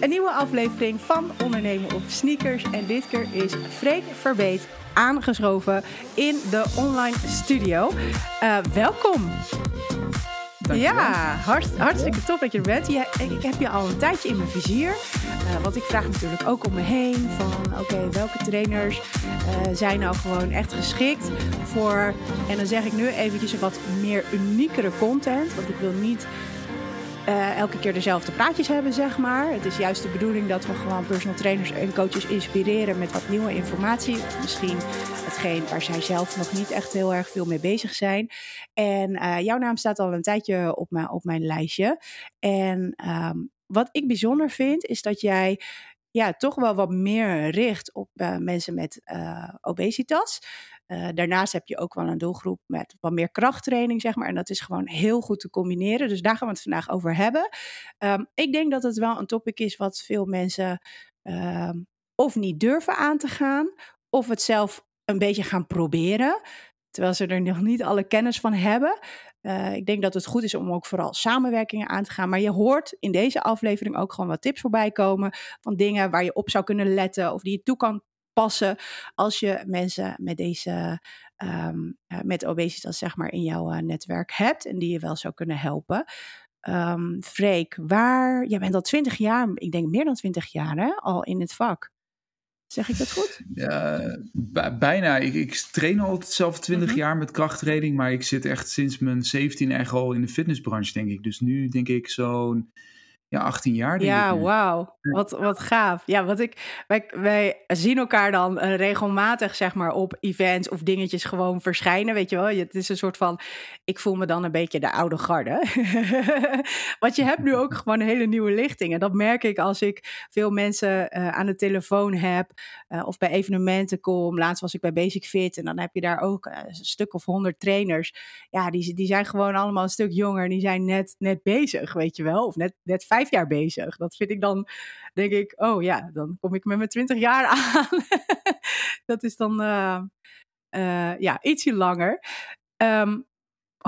Een nieuwe aflevering van Ondernemen op Sneakers. En dit keer is Freek Verbeet aangeschoven in de online studio. Uh, welkom. Ja, hart, hartstikke top dat je er bent. Ik, heb je al een tijdje in mijn vizier. Uh, want ik vraag natuurlijk ook om me heen van oké, welke trainers uh, zijn nou gewoon echt geschikt voor... En dan zeg ik nu eventjes wat meer uniekere content. Want ik wil niet uh, elke keer dezelfde praatjes hebben, zeg maar. Het is juist de bedoeling dat we gewoon personal trainers en coaches inspireren met wat nieuwe informatie. Misschien hetgeen waar zij zelf nog niet echt heel erg veel mee bezig zijn. En uh, jouw naam staat al een tijdje op mijn, op mijn lijstje. En um, wat ik bijzonder vind, is dat jij ja, toch wel wat meer richt op uh, mensen met obesitas. Uh, daarnaast heb je ook wel een doelgroep met wat meer krachttraining, zeg maar. En dat is gewoon heel goed te combineren. Dus daar gaan we het vandaag over hebben. Um, ik denk dat het wel een topic is wat veel mensen uh, of niet durven aan te gaan, of het zelf een beetje gaan proberen. Terwijl ze er nog niet alle kennis van hebben. Uh, ik denk dat het goed is om ook vooral samenwerkingen aan te gaan. Maar je hoort in deze aflevering ook gewoon wat tips voorbij komen. Van dingen waar je op zou kunnen letten. Of die je toe kan passen als je mensen met deze um, met obesitas zeg maar in jouw uh, netwerk hebt en die je wel zou kunnen helpen. Um, Freek, waar, jij bent al twintig jaar, ik denk meer dan twintig jaar hè, al in het vak. Zeg ik dat goed? Ja, bijna. Ik, ik train al zelf 20 mm -hmm. jaar met krachttraining, maar ik zit echt sinds mijn 17 echt al in de fitnessbranche, denk ik. Dus nu denk ik zo'n ja, 18 jaar. Denk ja, wauw. Wat, wat gaaf. Ja, wat ik, wij, wij zien elkaar dan uh, regelmatig, zeg maar, op events of dingetjes gewoon verschijnen. Weet je wel, het is een soort van. Ik voel me dan een beetje de oude garde. Want je hebt nu ook gewoon een hele nieuwe lichting. En dat merk ik als ik veel mensen uh, aan de telefoon heb uh, of bij evenementen kom. Laatst was ik bij Basic Fit en dan heb je daar ook een stuk of honderd trainers. Ja, die, die zijn gewoon allemaal een stuk jonger. Die zijn net, net bezig, weet je wel. Of net, net vijf jaar bezig. Dat vind ik dan, denk ik, oh ja, dan kom ik met mijn twintig jaar aan. dat is dan uh, uh, ja, ietsje langer. Um,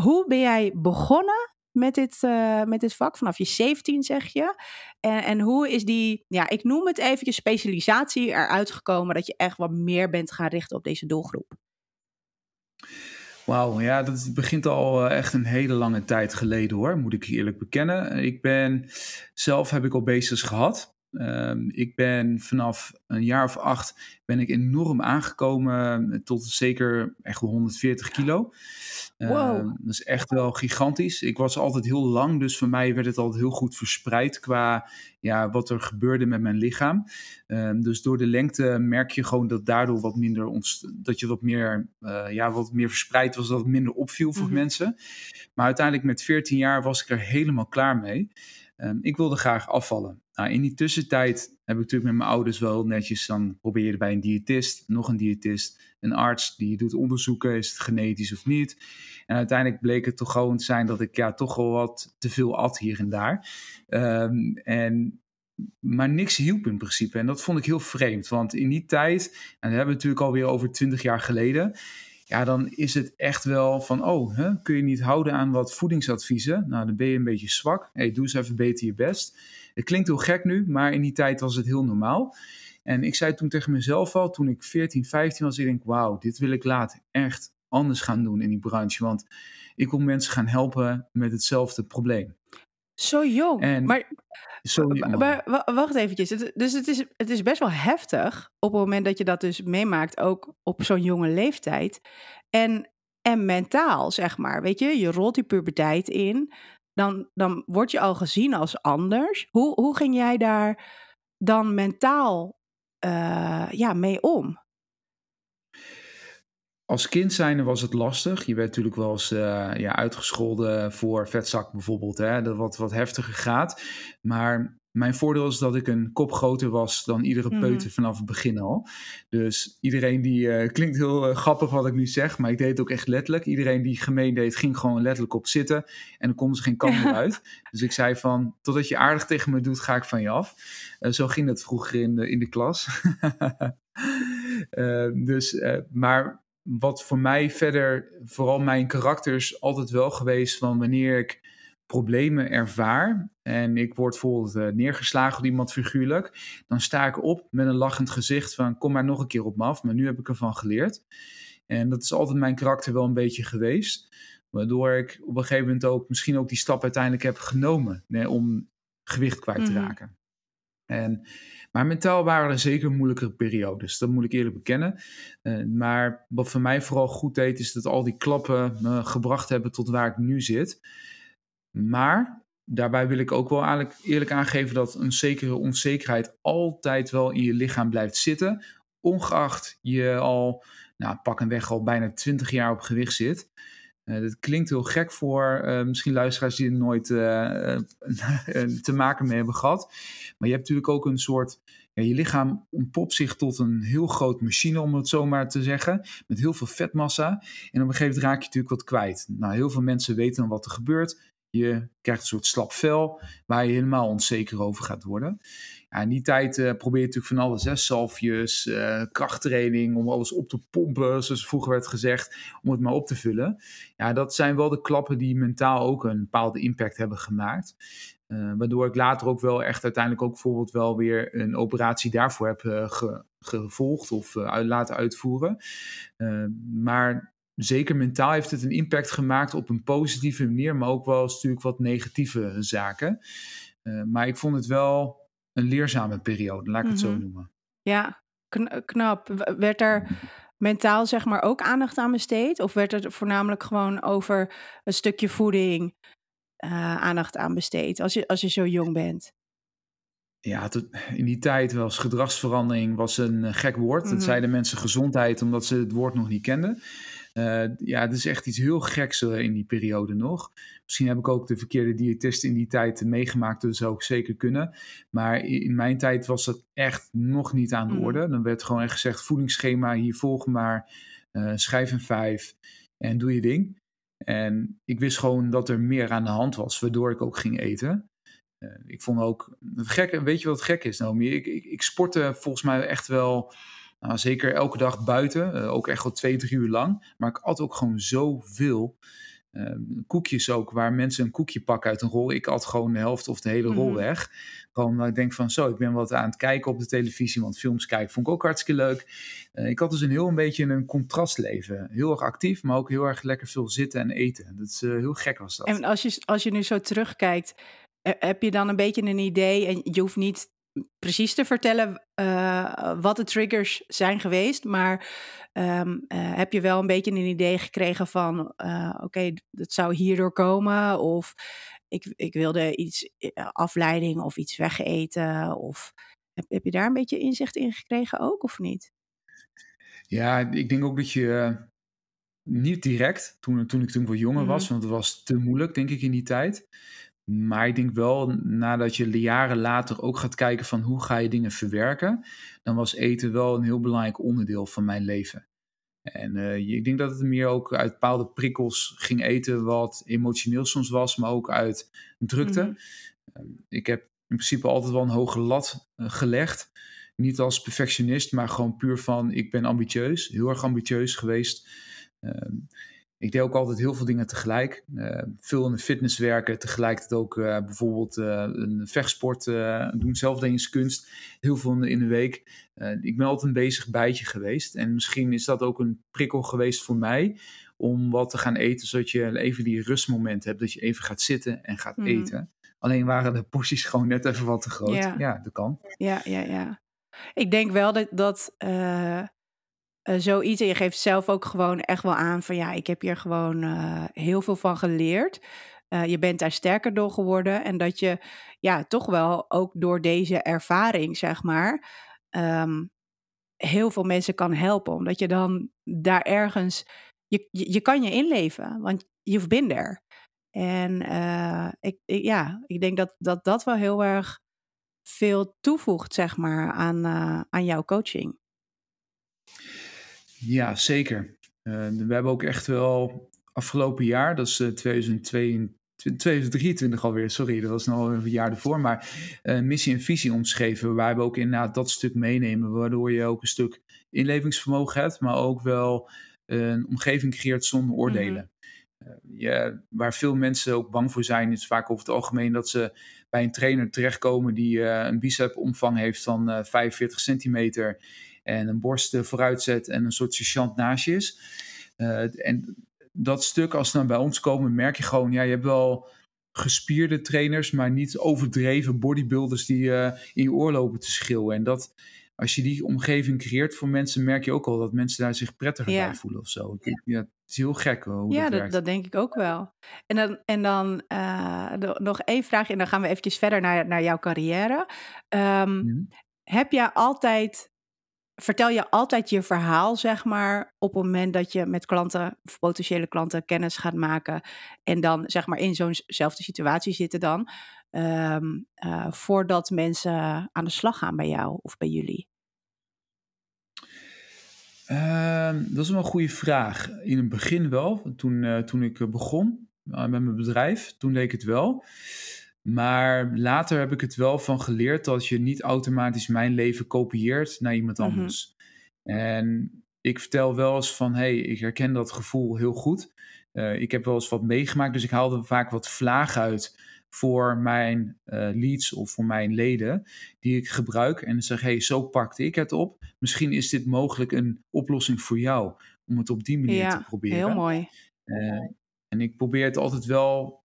hoe ben jij begonnen met dit, uh, met dit vak? Vanaf je 17 zeg je. En, en hoe is die, ja, ik noem het eventjes specialisatie eruit gekomen dat je echt wat meer bent gaan richten op deze doelgroep? Wauw, ja, dat begint al uh, echt een hele lange tijd geleden hoor, moet ik eerlijk bekennen. Ik ben, zelf heb ik bezig gehad. Um, ik ben vanaf een jaar of acht ben ik enorm aangekomen tot zeker echt wel 140 kilo. Wow. Uh, dat is echt wel gigantisch. Ik was altijd heel lang, dus voor mij werd het altijd heel goed verspreid qua ja, wat er gebeurde met mijn lichaam. Uh, dus door de lengte merk je gewoon dat daardoor wat minder ontst- dat je wat meer, uh, ja, wat meer verspreid was, dat het minder opviel voor mm -hmm. mensen. Maar uiteindelijk met 14 jaar was ik er helemaal klaar mee. Um, ik wilde graag afvallen. Nou, in die tussentijd heb ik natuurlijk met mijn ouders wel netjes dan probeerde bij een diëtist, nog een diëtist, een arts die doet onderzoeken, is het genetisch of niet. En uiteindelijk bleek het toch gewoon zijn dat ik ja, toch wel wat te veel at hier en daar. Um, en maar niks hielp in principe. En dat vond ik heel vreemd. Want in die tijd, en dat hebben we natuurlijk alweer over twintig jaar geleden. Ja, dan is het echt wel van, oh, hè, kun je niet houden aan wat voedingsadviezen? Nou, dan ben je een beetje zwak. hey, doe eens even beter je best. Het klinkt heel gek nu, maar in die tijd was het heel normaal. En ik zei toen tegen mezelf al, toen ik 14, 15 was, ik denk, wauw, dit wil ik later echt anders gaan doen in die branche. Want ik wil mensen gaan helpen met hetzelfde probleem. Zo jong. En maar, zo jong. Maar, wacht eventjes. Het, dus het is, het is best wel heftig op het moment dat je dat dus meemaakt, ook op zo'n jonge leeftijd. En, en mentaal, zeg maar. Weet je, je rolt die puberteit in. Dan, dan word je al gezien als anders. Hoe, hoe ging jij daar dan mentaal uh, ja, mee om? Als kind zijnde was het lastig. Je werd natuurlijk wel eens uh, ja, uitgescholden voor vetzak bijvoorbeeld. Hè? Dat wat, wat heftiger gaat. Maar mijn voordeel is dat ik een kop groter was dan iedere peuter mm-hmm. vanaf het begin al. Dus iedereen die... Uh, klinkt heel uh, grappig wat ik nu zeg, maar ik deed het ook echt letterlijk. Iedereen die gemeen deed, ging gewoon letterlijk op zitten. En dan konden ze geen kant meer uit. Dus ik zei van, totdat je aardig tegen me doet, ga ik van je af. Uh, zo ging dat vroeger in de, in de klas. dus, maar wat voor mij verder, vooral mijn karakter is altijd wel geweest van wanneer ik problemen ervaar en ik word bijvoorbeeld uh, neergeslagen door iemand figuurlijk, dan sta ik op met een lachend gezicht van kom maar nog een keer op me af, maar nu heb ik ervan geleerd. En dat is altijd mijn karakter wel een beetje geweest, waardoor ik op een gegeven moment ook misschien ook die stap uiteindelijk heb genomen nee, om gewicht kwijt te mhm. raken. En, maar mentaal waren er zeker moeilijkere periodes, dat moet ik eerlijk bekennen. Uh, maar wat voor mij vooral goed deed, is dat al die klappen me gebracht hebben tot waar ik nu zit. Maar daarbij wil ik ook wel eigenlijk eerlijk aangeven dat een zekere onzekerheid altijd wel in je lichaam blijft zitten. Ongeacht je al, nou, pak een weg, al bijna 20 jaar op gewicht zit. Uh, dat klinkt heel gek voor uh, misschien luisteraars die er nooit uh, te maken mee hebben gehad. Maar je hebt natuurlijk ook een soort. Ja, je lichaam ontpopt zich tot een heel groot machine, om het zo maar te zeggen. Met heel veel vetmassa. En op een gegeven moment raak je natuurlijk wat kwijt. Nou, heel veel mensen weten dan wat er gebeurt. Je krijgt een soort slap vel waar je helemaal onzeker over gaat worden. Ja, in die tijd uh, probeer je natuurlijk van alles, hè, salfjes, uh, krachttraining, om alles op te pompen, zoals vroeger werd gezegd, om het maar op te vullen. Ja, dat zijn wel de klappen die mentaal ook een bepaalde impact hebben gemaakt. Uh, waardoor ik later ook wel echt uiteindelijk ook bijvoorbeeld wel weer een operatie daarvoor heb ge gevolgd of laten uitvoeren. maar zeker mentaal heeft het een impact gemaakt op een positieve manier, maar ook wel natuurlijk wat negatieve zaken. Uh, maar ik vond het wel een leerzame periode, laat ik het zo mhm. noemen. Ja, knap. Werd er mentaal zeg maar ook aandacht aan besteed? Of werd er voornamelijk gewoon over een stukje voeding uh, aandacht aan besteed als je, als je zo jong bent? Ja, in die tijd was gedragsverandering was een eh, gek woord. Mm Dat zeiden mensen gezondheid omdat ze het woord nog niet kenden. Uh, ja, het is echt iets heel geks uh, in die periode nog. Misschien heb ik ook de verkeerde diëtist in die tijd meegemaakt, dat zou ik zeker kunnen. Maar in mijn tijd was dat echt nog niet aan de mm. orde. Dan werd gewoon echt gezegd: voedingsschema, hier volg maar, uh, schrijf een vijf en doe je ding. En ik wist gewoon dat er meer aan de hand was, waardoor ik ook ging eten. ik vond ook gek, weet je wat gek is, Naomi? Ik, ik, ik sportte volgens mij echt wel nou, zeker elke dag buiten, uh, ook echt wel twee, drie uur lang. Maar ik at ook gewoon zoveel. Uh, koekjes ook, waar mensen een koekje pakken uit een rol. Ik at gewoon de helft of de hele rol mm -hmm. weg. Gewoon omdat ik denk van zo, ik ben wat aan het kijken op de televisie. Want films kijken vond ik ook hartstikke leuk. Uh, ik had dus een heel een beetje een contrastleven. Heel erg actief, maar ook heel erg lekker veel zitten en eten. Dat is heel gek was dat. En als je, als je nu zo terugkijkt, heb je dan een beetje een idee, en je hoeft niet precies te vertellen uh, wat de triggers zijn geweest. Maar um, uh, heb je wel een beetje een idee gekregen van: uh, oké, okay, dat zou hierdoor komen. Of ik, ik wilde iets afleiding of iets wegeten. Of heb, heb je daar een beetje inzicht in gekregen ook, of niet? Ja, ik denk ook dat je niet direct, toen, toen ik toen wat jonger was, mm -hmm. want het was te moeilijk, denk ik, in die tijd. Maar ik denk wel, nadat je jaren later ook gaat kijken van hoe ga je dingen verwerken, dan was eten wel een heel belangrijk onderdeel van mijn leven. En uh, ik denk dat het meer ook uit bepaalde prikkels ging eten, wat emotioneel soms was, maar ook uit drukte. Mm -hmm. ik heb in principe altijd wel een hoge lat uh, gelegd. Niet als perfectionist, maar gewoon puur van ik ben ambitieus, heel erg ambitieus geweest. Ik deed ook altijd heel veel dingen tegelijk. Uh, veel in de fitness werken, tegelijkertijd ook uh, bijvoorbeeld uh, een vechtsport doen, zelfdelingskunst. Heel veel in de week. ik ben altijd een bezig bijtje geweest. En misschien is dat ook een prikkel geweest voor mij om wat te gaan eten, zodat je even die rustmoment hebt, dat je even gaat zitten en gaat mm. eten. Alleen waren de porties gewoon net even wat te groot. Ja, ja dat kan. Ja, ja, ja. Ik denk wel dat, dat uh, zoiets. En je geeft zelf ook gewoon echt wel aan van ja, ik heb hier gewoon uh, heel veel van geleerd. Uh, je bent daar sterker door geworden. En dat je ja, toch wel ook door deze ervaring, zeg maar, um, heel veel mensen kan helpen. Omdat je dan daar ergens. Je, je, je kan je inleven, want you've been there. En ik, ik, ja, ik denk dat, dat dat wel heel erg veel toevoegt, zeg maar, aan, aan jouw coaching. Ja, zeker. Uh, we hebben ook echt wel afgelopen jaar, dat is uh, 2022, 2023 alweer, sorry, dat was nog een jaar ervoor, maar uh, missie en visie omschreven, waar we ook inderdaad dat stuk meenemen, waardoor je ook een stuk inlevingsvermogen hebt, maar ook wel een omgeving creëert zonder oordelen. je, waar veel mensen ook bang voor zijn, is vaak over het algemeen dat ze bij een trainer terechtkomen die een bicepomvang heeft van 45 centimeter en een borst vooruit zet en een soort sergeant naast je is. en dat stuk, als ze dan bij ons komen, merk je gewoon, ja, je hebt wel gespierde trainers, maar niet overdreven bodybuilders die uh, in je oor lopen te schreeuwen. En dat, als je die omgeving creëert voor mensen, merk je ook al dat mensen daar zich prettiger bij voelen of zo. Ja. het is heel gek hoe ja, dat, dat, denk ik ook wel. En dan, en dan uh, nog één vraag en dan gaan we eventjes verder naar, naar jouw carrière. Um, Heb jij altijd vertel je altijd je verhaal, zeg maar, op het moment dat je met klanten of potentiële klanten kennis gaat maken en dan, zeg maar, in zo'nzelfde situatie zitten dan, um, uh, voordat mensen aan de slag gaan bij jou of bij jullie? Uh, dat is wel een goede vraag. In het begin wel, toen, uh, toen ik begon uh, met mijn bedrijf, toen deed ik het wel. Maar later heb ik het wel van geleerd dat je niet automatisch mijn leven kopieert naar iemand mhm. anders. En ik vertel wel eens van, hé, hey, ik herken dat gevoel heel goed. Uh, ik heb wel eens wat meegemaakt, dus ik haalde vaak wat vlaag uit voor mijn uh, leads of voor mijn leden die ik gebruik. En zeg, hé, hey, zo pakte ik het op. Misschien is dit mogelijk een oplossing voor jou om het op die manier ja, te proberen. heel mooi. Uh, en ik probeer het altijd wel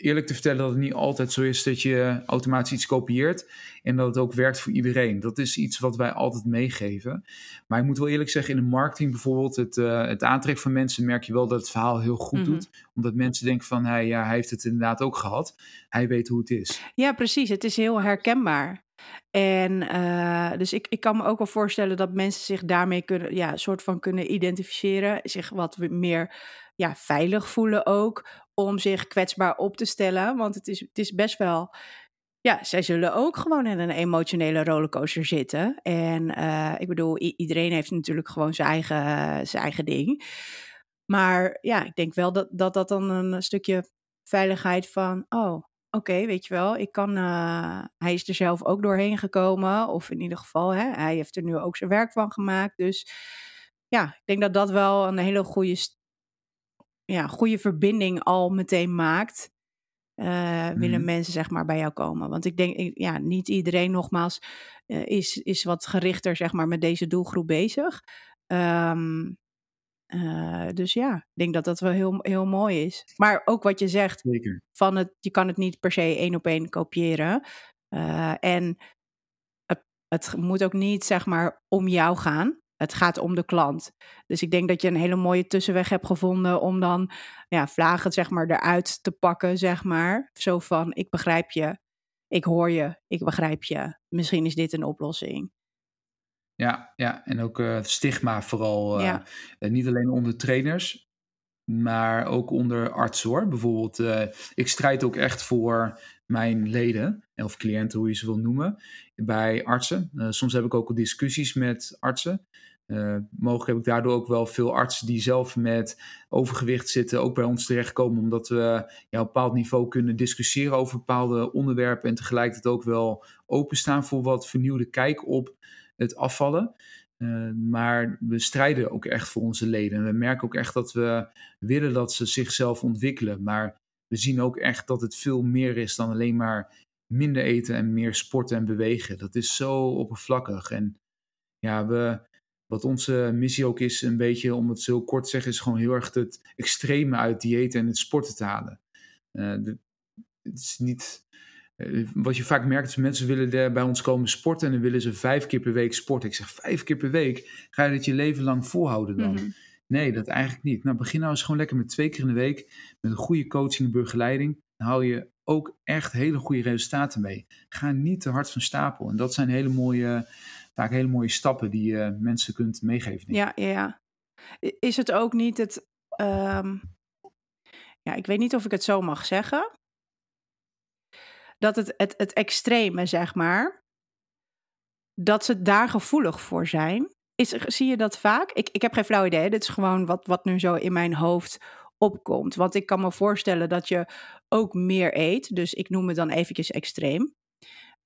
eerlijk te vertellen dat het niet altijd zo is dat je automatisch iets kopieert en dat het ook werkt voor iedereen. Dat is iets wat wij altijd meegeven. Maar ik moet wel eerlijk zeggen, in de marketing bijvoorbeeld, het, uh, het aantrekken van mensen, merk je wel dat het verhaal heel goed mhm. doet. Omdat mensen denken van, hij, ja, hij heeft het inderdaad ook gehad. Hij weet hoe het is. Ja, precies. Het is heel herkenbaar. En uh, dus ik, ik kan me ook wel voorstellen dat mensen zich daarmee kunnen, ja, soort van kunnen identificeren, zich wat meer ja, veilig voelen ook om zich kwetsbaar op te stellen. Want het is, het is best wel. Ja, zij zullen ook gewoon in een emotionele rollercoaster zitten. En uh, ik bedoel, iedereen heeft natuurlijk gewoon zijn eigen, zijn eigen ding. Maar ja, ik denk wel dat, dat dat dan een stukje veiligheid van. Oh, oké, weet je wel, ik kan. Uh, hij is er zelf ook doorheen gekomen. Of in ieder geval, hè, hij heeft er nu ook zijn werk van gemaakt. Dus ja, ik denk dat dat wel een hele goede ja, goede verbinding al meteen maakt, uh, willen mhm. mensen zeg maar bij jou komen. Want ik denk, ja, niet iedereen nogmaals uh, is, is wat gerichter zeg maar met deze doelgroep bezig. Um, uh, dus ja, ik denk dat dat wel heel, heel mooi is. Maar ook wat je zegt, Zeker. van het, je kan het niet per se één op één kopiëren. en het, het moet ook niet zeg maar om jou gaan. Het gaat om de klant. Dus ik denk dat je een hele mooie tussenweg hebt gevonden om dan ja, vlagen zeg maar eruit te pakken, zeg maar. Zo van, ik begrijp je, ik hoor je, ik begrijp je. Misschien is dit een oplossing. Ja, ja. en ook uh, stigma vooral. Uh, niet alleen onder trainers, maar ook onder artsen hoor. Bijvoorbeeld, ik strijd ook echt voor mijn leden, of cliënten, hoe je ze wil noemen, bij artsen. soms heb ik ook discussies met artsen. Uh, mogelijk heb ik daardoor ook wel veel artsen die zelf met overgewicht zitten, ook bij ons terechtkomen, omdat we ja, op een bepaald niveau kunnen discussiëren over bepaalde onderwerpen en tegelijkertijd ook wel openstaan voor wat vernieuwde kijk op het afvallen. Uh, maar we strijden ook echt voor onze leden. En we merken ook echt dat we willen dat ze zichzelf ontwikkelen. Maar we zien ook echt dat het veel meer is dan alleen maar minder eten en meer sporten en bewegen. Dat is zo oppervlakkig. En ja, we, wat onze missie ook is, een beetje om het zo kort te zeggen, is gewoon heel erg het extreme uit dieet en het sporten te halen. Uh, het is niet. Uh, wat je vaak merkt is mensen willen bij ons komen sporten en dan willen ze vijf keer per week sporten. Ik zeg vijf keer per week, ga je dat je leven lang volhouden dan? Mhm. Nee, dat eigenlijk niet. Nou, begin nou eens gewoon lekker met twee keer in de week, met een goede coaching en begeleiding. Dan hou je ook echt hele goede resultaten mee. Ga niet te hard van stapel. En dat zijn hele mooie vaak hele mooie stappen die je mensen kunt meegeven. Ja, ja, ja. Is het ook niet het. Ehm, ja, ik weet niet of ik het zo mag zeggen. Dat het, het, het extreme, zeg maar. Dat ze daar gevoelig voor zijn. Is, zie je dat vaak? Ik, ik heb geen flauw idee. Dit is gewoon wat, wat nu zo in mijn hoofd opkomt. Want ik kan me voorstellen dat je ook meer eet. Dus ik noem het dan eventjes extreem.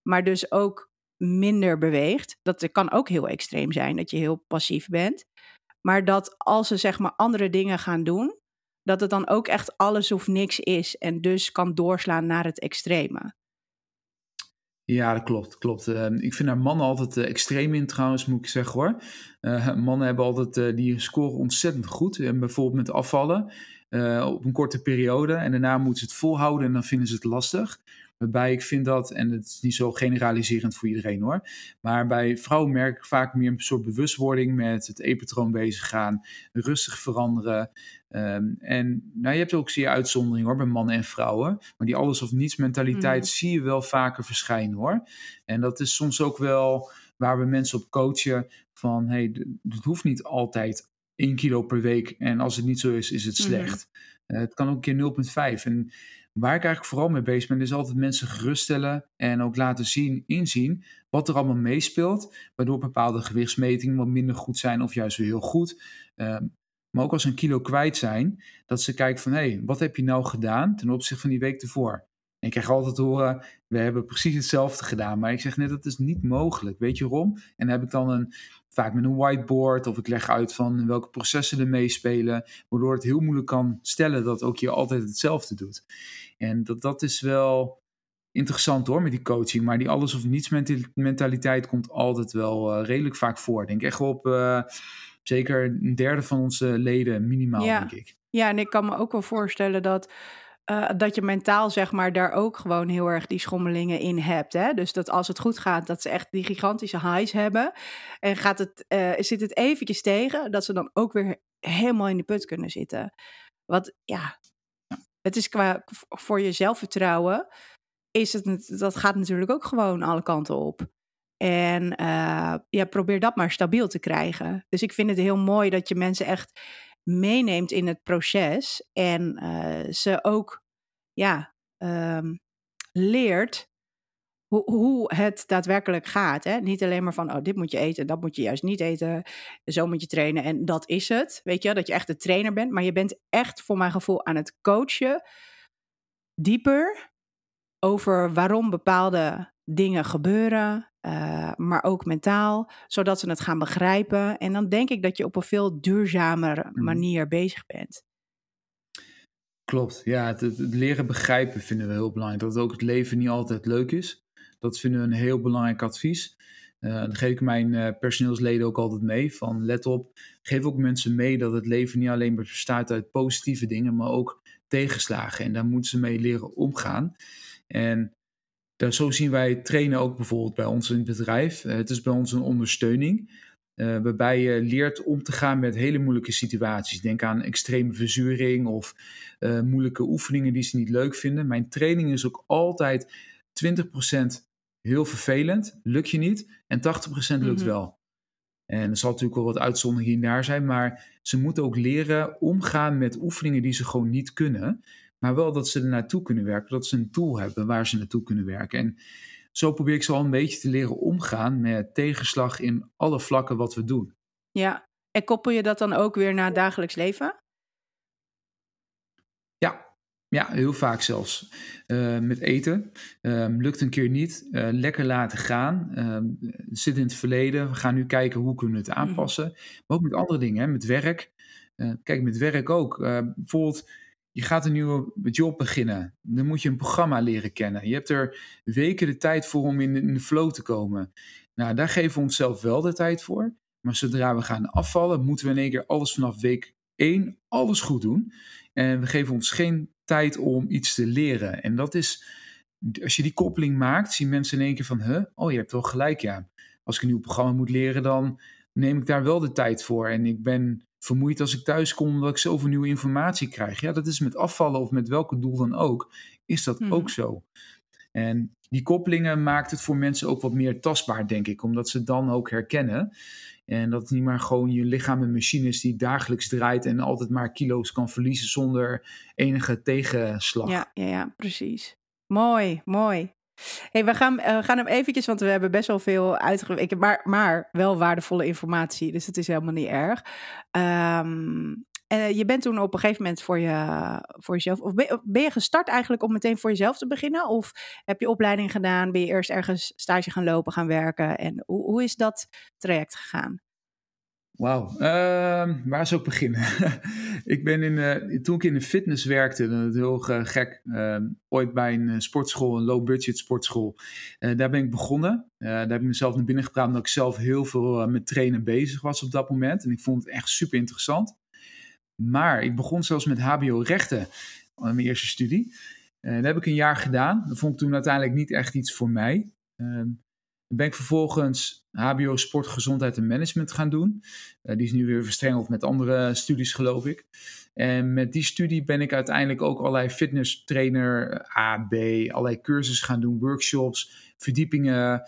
Maar dus ook minder beweegt. Dat kan ook heel extreem zijn, dat je heel passief bent. Maar dat als ze zeg maar andere dingen gaan doen, Dat het dan ook echt alles of niks is en dus kan doorslaan naar het extreme. Ja, dat klopt. klopt. Ehm, ik vind daar mannen altijd uh, extreem in trouwens, moet ik zeggen hoor. Uh, mannen hebben altijd, die scoren ontzettend goed. En bijvoorbeeld met afvallen op een korte periode. En daarna moeten ze het volhouden en dan vinden ze het lastig. Waarbij ik vind dat, en het is niet zo generaliserend voor iedereen hoor, maar bij vrouwen merk ik vaak meer een soort bewustwording met het e-patroon bezig gaan, rustig veranderen. Ehm, en nou, je hebt ook zeer uitzonderingen hoor, bij mannen en vrouwen, maar die alles of niets mentaliteit mm. zie je wel vaker verschijnen hoor. En dat is soms ook wel waar we mensen op coachen van, hey, het hoeft niet altijd 1 kilo per week en als het niet zo is, is het mm-hmm. slecht. Mm. het kan ook een keer 0,5 en Waar ik eigenlijk vooral mee bezig ben, is altijd mensen geruststellen en ook laten zien, inzien wat er allemaal meespeelt, waardoor bepaalde gewichtsmetingen wat minder goed zijn of juist weer heel goed. Ehm, maar ook als ze een kilo kwijt zijn, dat ze kijken van hé, hey, wat heb je nou gedaan ten opzichte van die week ervoor? En ik krijg altijd te horen, we hebben precies hetzelfde gedaan. Maar ik zeg net, dat is niet mogelijk. Weet je waarom? En dan heb ik dan een, vaak met een whiteboard of ik leg uit van welke processen er meespelen. Waardoor het heel moeilijk kan stellen dat ook je altijd hetzelfde doet. En dat, dat is wel interessant hoor met die coaching. Maar die alles of niets mentaliteit komt altijd wel uh, redelijk vaak voor. Ik denk echt wel op uh, zeker een derde van onze leden minimaal, ja. denk ik. Ja, en ik kan me ook wel voorstellen dat uh, dat je mentaal zeg maar daar ook gewoon heel erg die schommelingen in hebt. Hè? Dus dat als het goed gaat, dat ze echt die gigantische highs hebben. En gaat het, uh, zit het eventjes tegen, dat ze dan ook weer helemaal in de put kunnen zitten. Wat ja, het is qua voor je zelfvertrouwen, is het, dat gaat natuurlijk ook gewoon alle kanten op. En uh, ja, probeer dat maar stabiel te krijgen. Dus ik vind het heel mooi dat je mensen echt meeneemt in het proces en uh, ze ook ja, um, leert hoe het daadwerkelijk gaat. Hè? Niet alleen maar van, oh, dit moet je eten, dat moet je juist niet eten, zo moet je trainen en dat is het. Weet je, dat je echt de trainer bent, maar je bent echt voor mijn gevoel aan het coachen dieper over waarom bepaalde dingen gebeuren, uh, maar ook mentaal, zodat ze het gaan begrijpen. En dan denk ik dat je op een veel duurzamere mhm. manier bezig bent. Klopt, ja, het, het, leren begrijpen vinden we heel belangrijk. Dat ook het leven niet altijd leuk is. Dat vinden we een heel belangrijk advies. Uh, dan geef ik mijn uh, personeelsleden ook altijd mee. Van let op, geef ook mensen mee dat het leven niet alleen bestaat uit positieve dingen, maar ook tegenslagen. En daar moeten ze mee leren omgaan. En daar, zo zien wij trainen ook bijvoorbeeld bij ons in het bedrijf. Uh, het is bij ons een ondersteuning. Uh, waarbij je leert om te gaan met hele moeilijke situaties. Denk aan extreme verzuring of uh, moeilijke oefeningen die ze niet leuk vinden. Mijn training is ook altijd 20% heel vervelend, lukt je niet, en 80% lukt mm-hmm. wel. En er zal natuurlijk wel wat uitzonderingen hier en daar zijn, maar ze moeten ook leren omgaan met oefeningen die ze gewoon niet kunnen. Maar wel dat ze er naartoe kunnen werken, dat ze een tool hebben waar ze naartoe kunnen werken. En zo probeer ik ze al een beetje te leren omgaan met tegenslag in alle vlakken wat we doen. Ja, en koppel je dat dan ook weer naar het dagelijks leven? Ja, ja, heel vaak zelfs. Uh, met eten. Uh, lukt een keer niet. Uh, lekker laten gaan. Ehm, zit in het verleden. We gaan nu kijken hoe kunnen we het mhm. aanpassen. Maar ook met andere dingen. Hè? Met werk. Eh, kijk, met werk ook. bijvoorbeeld je gaat een nieuwe job beginnen. Dan moet je een programma leren kennen. Je hebt er weken de tijd voor om in, de flow te komen. Nou, daar geven we onszelf wel de tijd voor. Maar zodra we gaan afvallen, moeten we in één keer alles vanaf week 1 alles goed doen. En we geven ons geen tijd om iets te leren. En dat is, als je die koppeling maakt, zien mensen in één keer van, huh, oh je hebt wel gelijk, ja. Als ik een nieuw programma moet leren, dan neem ik daar wel de tijd voor. En ik ben vermoeid als ik thuis kom omdat ik zoveel nieuwe informatie krijg. Ja, dat is met afvallen of met welke doel dan ook, is dat ook mhm. zo. En die koppelingen maakt het voor mensen ook wat meer tastbaar, denk ik, omdat ze dan ook herkennen. En dat het niet maar gewoon je lichaam een machine is die dagelijks draait en altijd maar kilo's kan verliezen zonder enige tegenslag. Ja, ja, ja precies. Mooi, mooi. Hey, we gaan, uh, gaan hem eventjes, want we hebben best wel veel uitgewerkt, maar, maar wel waardevolle informatie, dus het is helemaal niet erg. Um, uh, je bent toen op een gegeven moment voor, je, voor jezelf, of ben, ben, je gestart eigenlijk om meteen voor jezelf te beginnen? Of heb je opleiding gedaan, ben je eerst ergens stage gaan lopen, gaan werken? En hoe, hoe is dat traject gegaan? Wauw, uh, waar zou ik beginnen? ik ben in, uh, toen ik in de fitness werkte, dat is heel uh, gek, ehm, ooit bij een sportschool, een low-budget sportschool. daar ben ik begonnen. daar heb ik mezelf naar binnen gepraat omdat ik zelf heel veel met trainen bezig was op dat moment. En ik vond het echt super interessant. Maar ik begon zelfs met HBO-rechten, mijn eerste studie. dat heb ik een jaar gedaan. Dat vond ik toen uiteindelijk niet echt iets voor mij. Ehm, ben ik vervolgens HBO Sport, Gezondheid en Management gaan doen. Uh, die is nu weer verstrengeld met andere studies, geloof ik. En met die studie ben ik uiteindelijk ook allerlei fitness trainer, eh, A, B, allerlei cursussen gaan doen, workshops, verdiepingen.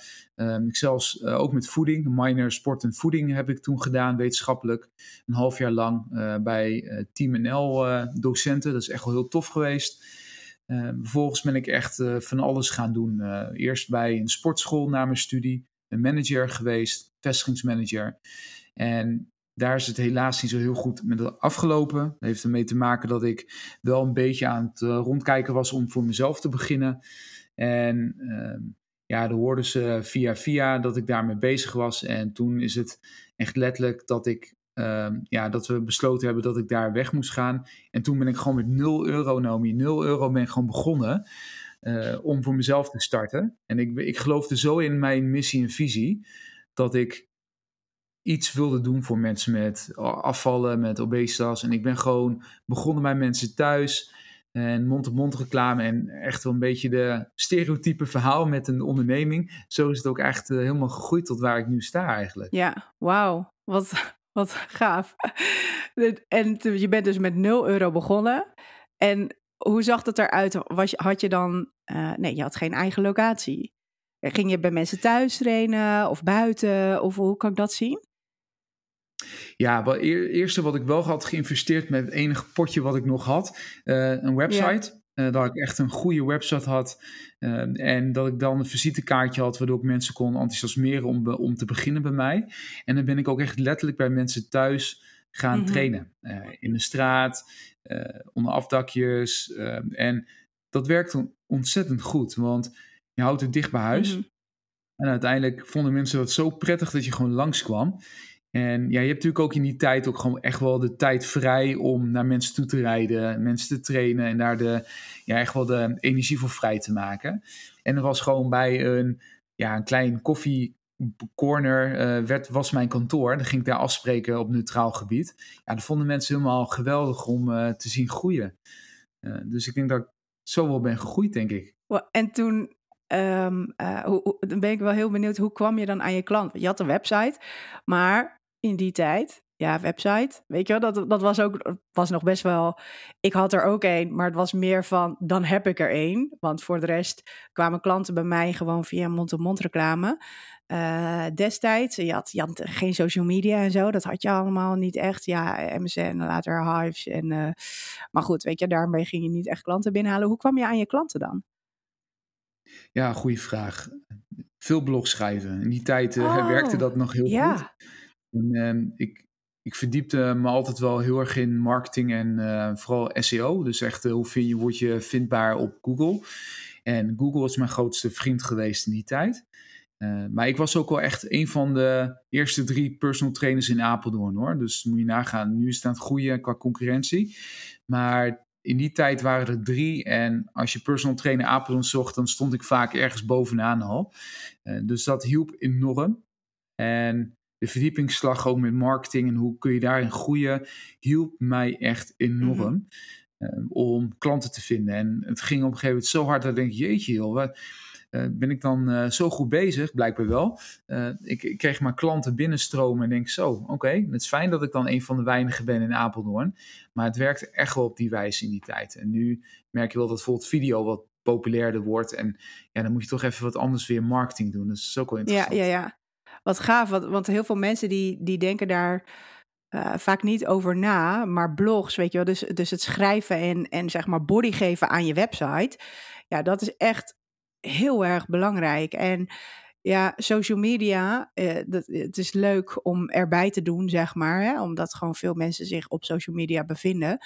Ik zelfs uh, ook met voeding, minor sport en voeding heb ik toen gedaan, wetenschappelijk. Een half jaar lang uh, bij Team NL docenten. Dat is echt wel heel tof geweest. Uh, vervolgens ben ik echt uh, van alles gaan doen. Uh, eerst bij een sportschool na mijn studie, een manager geweest, vestigingsmanager. En daar is het helaas niet zo heel goed met afgelopen. Dat heeft ermee te maken dat ik wel een beetje aan het rondkijken was om voor mezelf te beginnen. En ehm, ja, dan hoorden ze via via dat ik daarmee bezig was. En toen is het echt letterlijk dat ik Ehm, ja, dat we besloten hebben dat ik daar weg moest gaan. En toen ben ik gewoon met 0 euro, Naomi, 0 euro ben ik gewoon begonnen uh, om voor mezelf te starten. En ik, ik geloofde zo in mijn missie en visie dat ik iets wilde doen voor mensen met afvallen, met obesitas. En ik ben gewoon begonnen bij mensen thuis. En mond-op-mond reclame en echt wel een beetje de stereotype verhaal met een onderneming. Zo is het ook echt uh, helemaal gegroeid tot waar ik nu sta eigenlijk. Ja, wauw. Wat, wat gaaf. En je bent dus met 0 euro begonnen. En hoe zag dat eruit? Was, had je dan... Uh, nee, je had geen eigen locatie. Ging je bij mensen thuis trainen of buiten? Of hoe kan ik dat zien? Ja, het eerste wat ik wel had geïnvesteerd met het enige potje wat ik nog had, uh, een website. Uh, dat ik echt een goede website had. Uh, en dat ik dan een visitekaartje had, waardoor ik mensen kon enthousiasmeren om, om te beginnen bij mij. En dan ben ik ook echt letterlijk bij mensen thuis gaan mm-hmm. trainen. Uh, in de straat, onder afdakjes. en dat werkte ontzettend goed, want je houdt het dicht bij huis. Mm-hmm. En uiteindelijk vonden mensen dat zo prettig dat je gewoon langskwam. En ja, je hebt natuurlijk ook in die tijd ook gewoon echt wel de tijd vrij om naar mensen toe te rijden, mensen te trainen en daar de, ja, echt wel de energie voor vrij te maken. En er was gewoon bij een, ja, een klein koffiecorner, uh, werd, was mijn kantoor. Dan ging ik daar afspreken op neutraal gebied. Ja, dat vonden mensen helemaal geweldig om uh, te zien groeien. Uh, dus ik denk dat ik zo wel ben gegroeid, denk ik. En toen uh, hoe, dan ben ik wel heel benieuwd, hoe kwam je dan aan je klant? Je had een website, maar in die tijd. Ja, website. Weet je wel, dat, dat was ook was nog best wel. Ik had er ook één, maar het was meer van dan heb ik er één. Want voor de rest kwamen klanten bij mij gewoon via mond-to-mond reclame. Uh, destijds, je had, je had geen social media en zo, dat had je allemaal niet echt. Ja, MSN, later Hives. En, uh, maar goed, weet je, daarmee ging je niet echt klanten binnenhalen. Hoe kwam je aan je klanten dan? Ja, goede vraag. Veel blogs schrijven. In die tijd uh, oh, werkte dat nog heel ja. goed. En, ehm, ik, ik verdiepte me altijd wel heel erg in marketing en uh, vooral SEO. Dus echt uh, hoe vind je, word je vindbaar op Google. En Google is mijn grootste vriend geweest in die tijd. Uh, maar ik was ook wel echt een van de eerste drie personal trainers in Apeldoorn hoor. Dus moet je nagaan, nu is het aan het qua concurrentie. Maar in die tijd waren er drie. En als je personal trainer Apeldoorn zocht, dan stond ik vaak ergens bovenaan al. dus dat hielp enorm. En de verdiepingsslag ook met marketing en hoe kun je daarin groeien, hielp mij echt enorm. Mm om klanten te vinden. En het ging op een gegeven moment zo hard dat ik denk, jeetje joh, wat, uh, ben ik dan uh, zo goed bezig? Blijkbaar wel. Uh, ik, ik, kreeg maar klanten binnenstromen en denk zo, oké, okay, het is fijn dat ik dan een van de weinigen ben in Apeldoorn. Maar het werkte echt wel op die wijze in die tijd. En nu merk je wel dat bijvoorbeeld video wat populairder wordt. En ja, dan moet je toch even wat anders weer marketing doen. Dat is ook wel interessant. Ja, ja, ja. Wat gaaf, want, heel veel mensen die, die denken daar uh, vaak niet over na, maar blogs, weet je wel, dus, dus het schrijven en, en zeg maar body geven aan je website, ja, dat is echt heel erg belangrijk. En ja, social media, uh, dat, het is leuk om erbij te doen, zeg maar, hè, omdat gewoon veel mensen zich op social media bevinden.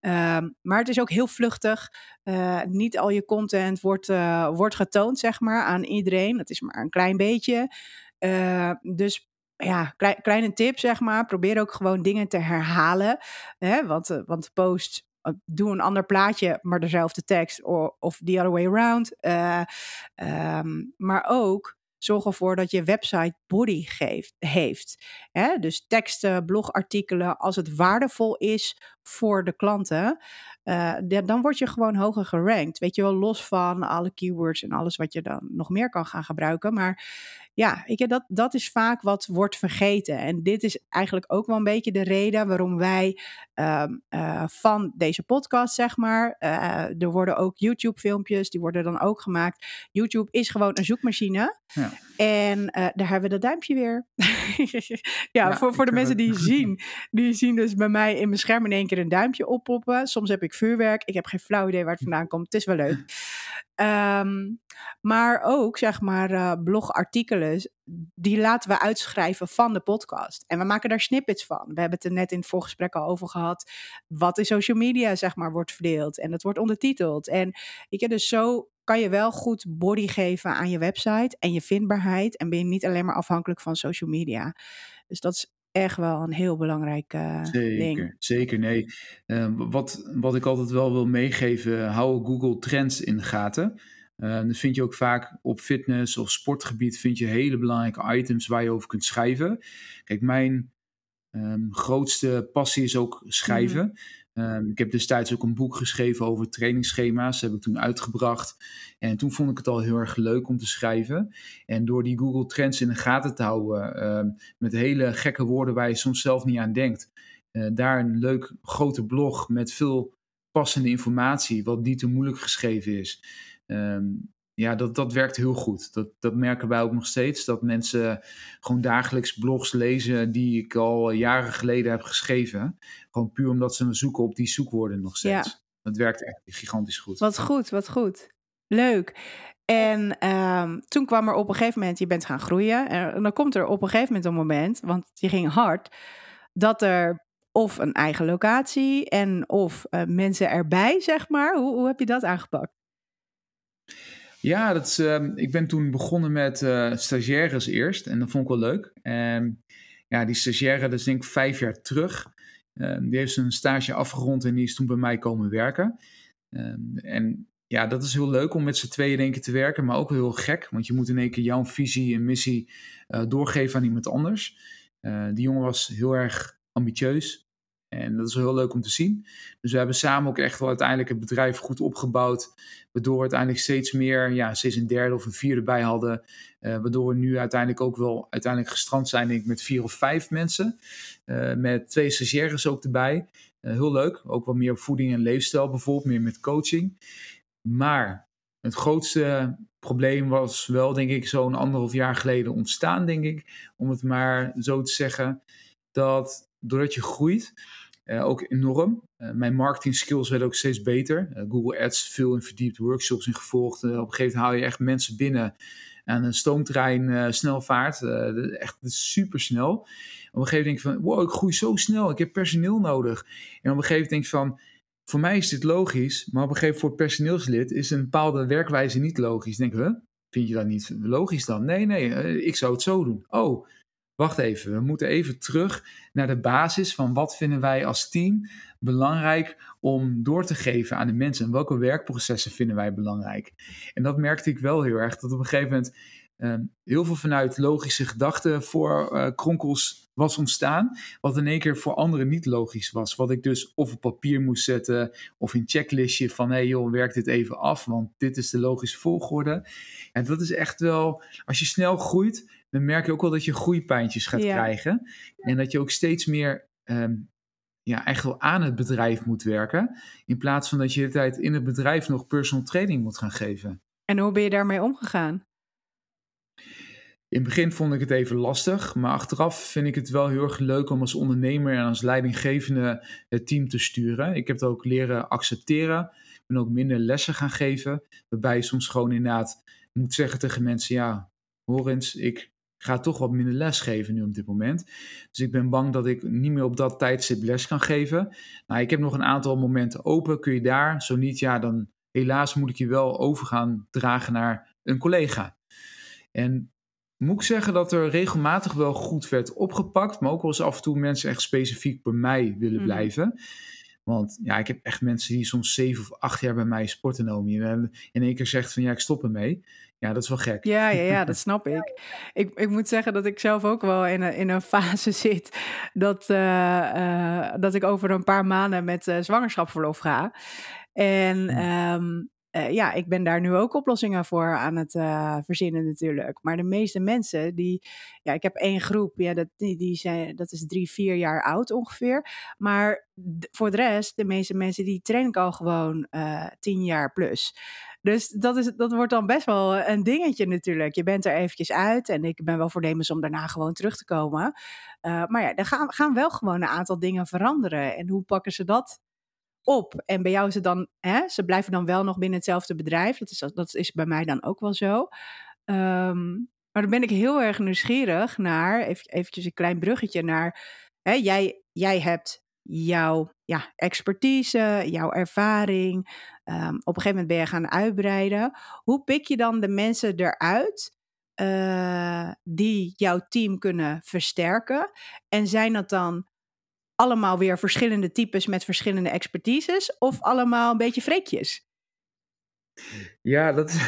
Um, maar het is ook heel vluchtig. Uh, niet al je content wordt, wordt getoond, zeg maar, aan iedereen. Het is maar een klein beetje. Uh, dus ja, kleine tip zeg maar. Probeer ook gewoon dingen te herhalen. Hè? Want, uh, want post doe een ander plaatje, maar dezelfde tekst. Of, the other way around. Um, maar ook zorg ervoor dat je website body geeft, heeft. Hè? Dus teksten, blogartikelen, als het waardevol is voor de klanten, uh, dan word je gewoon hoger gerankt. Weet je wel, los van alle keywords en alles wat je dan nog meer kan gaan gebruiken. Maar ja, ik, dat, dat is vaak wat wordt vergeten. En dit is eigenlijk ook wel een beetje de reden waarom wij uh, uh, van deze podcast, zeg maar. Uh, er worden ook YouTube-filmpjes, die worden dan ook gemaakt. YouTube is gewoon een zoekmachine. Ja. En daar hebben we dat duimpje weer. ja, ja, voor, voor de mensen die zien, die zien dus bij mij in mijn scherm in één keer een duimpje oppoppen. Soms heb ik vuurwerk. Ik heb geen flauw idee waar het vandaan komt. Het is wel leuk. Um, maar ook, zeg maar, uh, blogartikelen, die laten we uitschrijven van de podcast. En we maken daar snippets van. We hebben het er net in het voorgesprek al over gehad. Wat in social media, zeg maar, wordt verdeeld. En dat wordt ondertiteld. En ik dus zo kan je wel goed body geven aan je website en je vindbaarheid. En ben je niet alleen maar afhankelijk van social media. Dus dat is echt wel een heel belangrijk uh, zeker, ding. Zeker, nee. Uh, wat, wat ik altijd wel wil meegeven, hou Google Trends in de gaten. Uh, dan vind je ook vaak op fitness of sportgebied vind je hele belangrijke items waar je over kunt schrijven. Kijk, mijn um, grootste passie is ook schrijven. Um, ik heb destijds ook een boek geschreven over trainingsschema's. Dat heb ik toen uitgebracht. En toen vond ik het al heel erg leuk om te schrijven. En door die Google Trends in de gaten te houden, um, met hele gekke woorden waar je soms zelf niet aan denkt. Uh, daar een leuk grote blog met veel passende informatie, wat niet te moeilijk geschreven is. Um, ja, dat, dat werkt heel goed. Dat, dat merken wij ook nog steeds. Dat mensen gewoon dagelijks blogs lezen die ik al jaren geleden heb geschreven. Gewoon puur omdat ze zoeken op die zoekwoorden nog steeds. Ja. Dat werkt echt gigantisch goed. Wat goed, wat goed. Leuk. En um, toen kwam er op een gegeven moment, je bent gaan groeien. En dan komt er op een gegeven moment een moment, want je ging hard, dat er of een eigen locatie en of uh, mensen erbij, zeg maar. Hoe, hoe heb je dat aangepakt? Ja, dat is, uh, ik ben toen begonnen met uh, stagiaires eerst. En dat vond ik wel leuk. En ja, die stagiaire, dat is denk ik vijf jaar terug. Uh, die heeft zijn stage afgerond en die is toen bij mij komen werken. Ehm, en ja, dat is heel leuk om met z'n tweeën denk ik te werken, maar ook heel gek. Want je moet in één keer jouw visie en missie eh, doorgeven aan iemand anders. die jongen was heel erg ambitieus, en dat is heel leuk om te zien. Dus we hebben samen ook echt wel uiteindelijk het bedrijf goed opgebouwd. Waardoor we uiteindelijk steeds meer, ja, steeds een derde of een vierde bij hadden. Uh, waardoor we nu uiteindelijk ook wel uiteindelijk gestrand zijn denk ik, met vier of vijf mensen. Uh, met twee stagiaires ook erbij. Uh, heel leuk. Ook wat meer op voeding en leefstijl bijvoorbeeld. Meer met coaching. Maar het grootste probleem was wel denk ik zo'n anderhalf jaar geleden ontstaan denk ik. Om het maar zo te zeggen. Dat doordat je groeit, ook enorm. Uh, mijn marketing skills werden ook steeds beter. Uh, Google Ads, veel in verdiept, workshops in gevolgd. op een gegeven moment haal je echt mensen binnen aan een stoomtrein snelvaart. echt super snel. Op een gegeven moment denk je van, wow, ik groei zo snel. Ik heb personeel nodig. En op een gegeven moment denk je van, voor mij is dit logisch. Maar op een gegeven moment voor personeelslid is een bepaalde werkwijze niet logisch. Denk we, vind je dat niet logisch dan? Nee, nee, ik zou het zo doen. Oh, wacht even, we moeten even terug naar de basis van wat vinden wij als team belangrijk om door te geven aan de mensen en welke werkprocessen vinden wij belangrijk. En dat merkte ik wel heel erg, dat op een gegeven moment uh, heel veel vanuit logische gedachten voor uh, kronkels was ontstaan, wat in één keer voor anderen niet logisch was. Wat ik dus of op papier moest zetten of in checklistje van hé hey joh, werk dit even af, want dit is de logische volgorde. En dat is echt wel, als je snel groeit, dan merk je ook wel dat je groeipijntjes gaat ja. krijgen. En dat je ook steeds meer um, ja, echt wel aan het bedrijf moet werken. In plaats van dat je de tijd in het bedrijf nog personal training moet gaan geven. En hoe ben je daarmee omgegaan? In het begin vond ik het even lastig, maar achteraf vind ik het wel heel erg leuk om als ondernemer en als leidinggevende het team te sturen. Ik heb het ook leren accepteren. Ik ben ook minder lessen gaan geven, waarbij je soms gewoon inderdaad moet zeggen tegen mensen: ja, hoor eens, ik ga toch wat minder les geven nu op dit moment. Dus ik ben bang dat ik niet meer op dat tijdstip les kan geven. Nou, ik heb nog een aantal momenten open. Kun je daar? Zo niet, ja, dan helaas moet ik je wel over gaan dragen naar een collega. En moet ik zeggen dat er regelmatig wel goed werd opgepakt. Maar ook wel eens af en toe mensen echt specifiek bij mij willen Mhm. blijven. Want ja, ik heb echt mensen die soms zeven of acht jaar bij mij sporten nomen. En in één keer zegt van ja, ik stop ermee. Ja, dat is wel gek. Ja, ja, ja, dat snap ik. ik. Ik moet zeggen dat ik zelf ook wel in een, in een fase zit dat, eh, eh, dat ik over een paar maanden met eh zwangerschapsverlof ga. En Hm. Eh, ja, ik ben daar nu ook oplossingen voor aan het eh, verzinnen natuurlijk. Maar de meeste mensen die, ja, ik heb één groep, ja, dat, die, die zijn, dat is drie, vier jaar oud ongeveer. Maar voor de rest, de meeste mensen die train ik al gewoon eh tien jaar plus. Dus dat, is, dat wordt dan best wel een dingetje natuurlijk. Je bent er eventjes uit en ik ben wel voornemens om daarna gewoon terug te komen. Maar ja, er gaan, gaan wel gewoon een aantal dingen veranderen. En hoe pakken ze dat op? En bij jou is het dan, hè, ze blijven dan wel nog binnen hetzelfde bedrijf. Dat is, dat is bij mij dan ook wel zo. Um, maar dan ben ik heel erg nieuwsgierig naar, even, eventjes een klein bruggetje naar, hè, jij, jij hebt jouw ja, expertise, jouw ervaring. Um, op een gegeven moment ben je gaan uitbreiden. Hoe pik je dan de mensen eruit uh, die jouw team kunnen versterken? En zijn dat dan allemaal weer verschillende types met verschillende expertises? Of allemaal een beetje freekjes? Ja, dat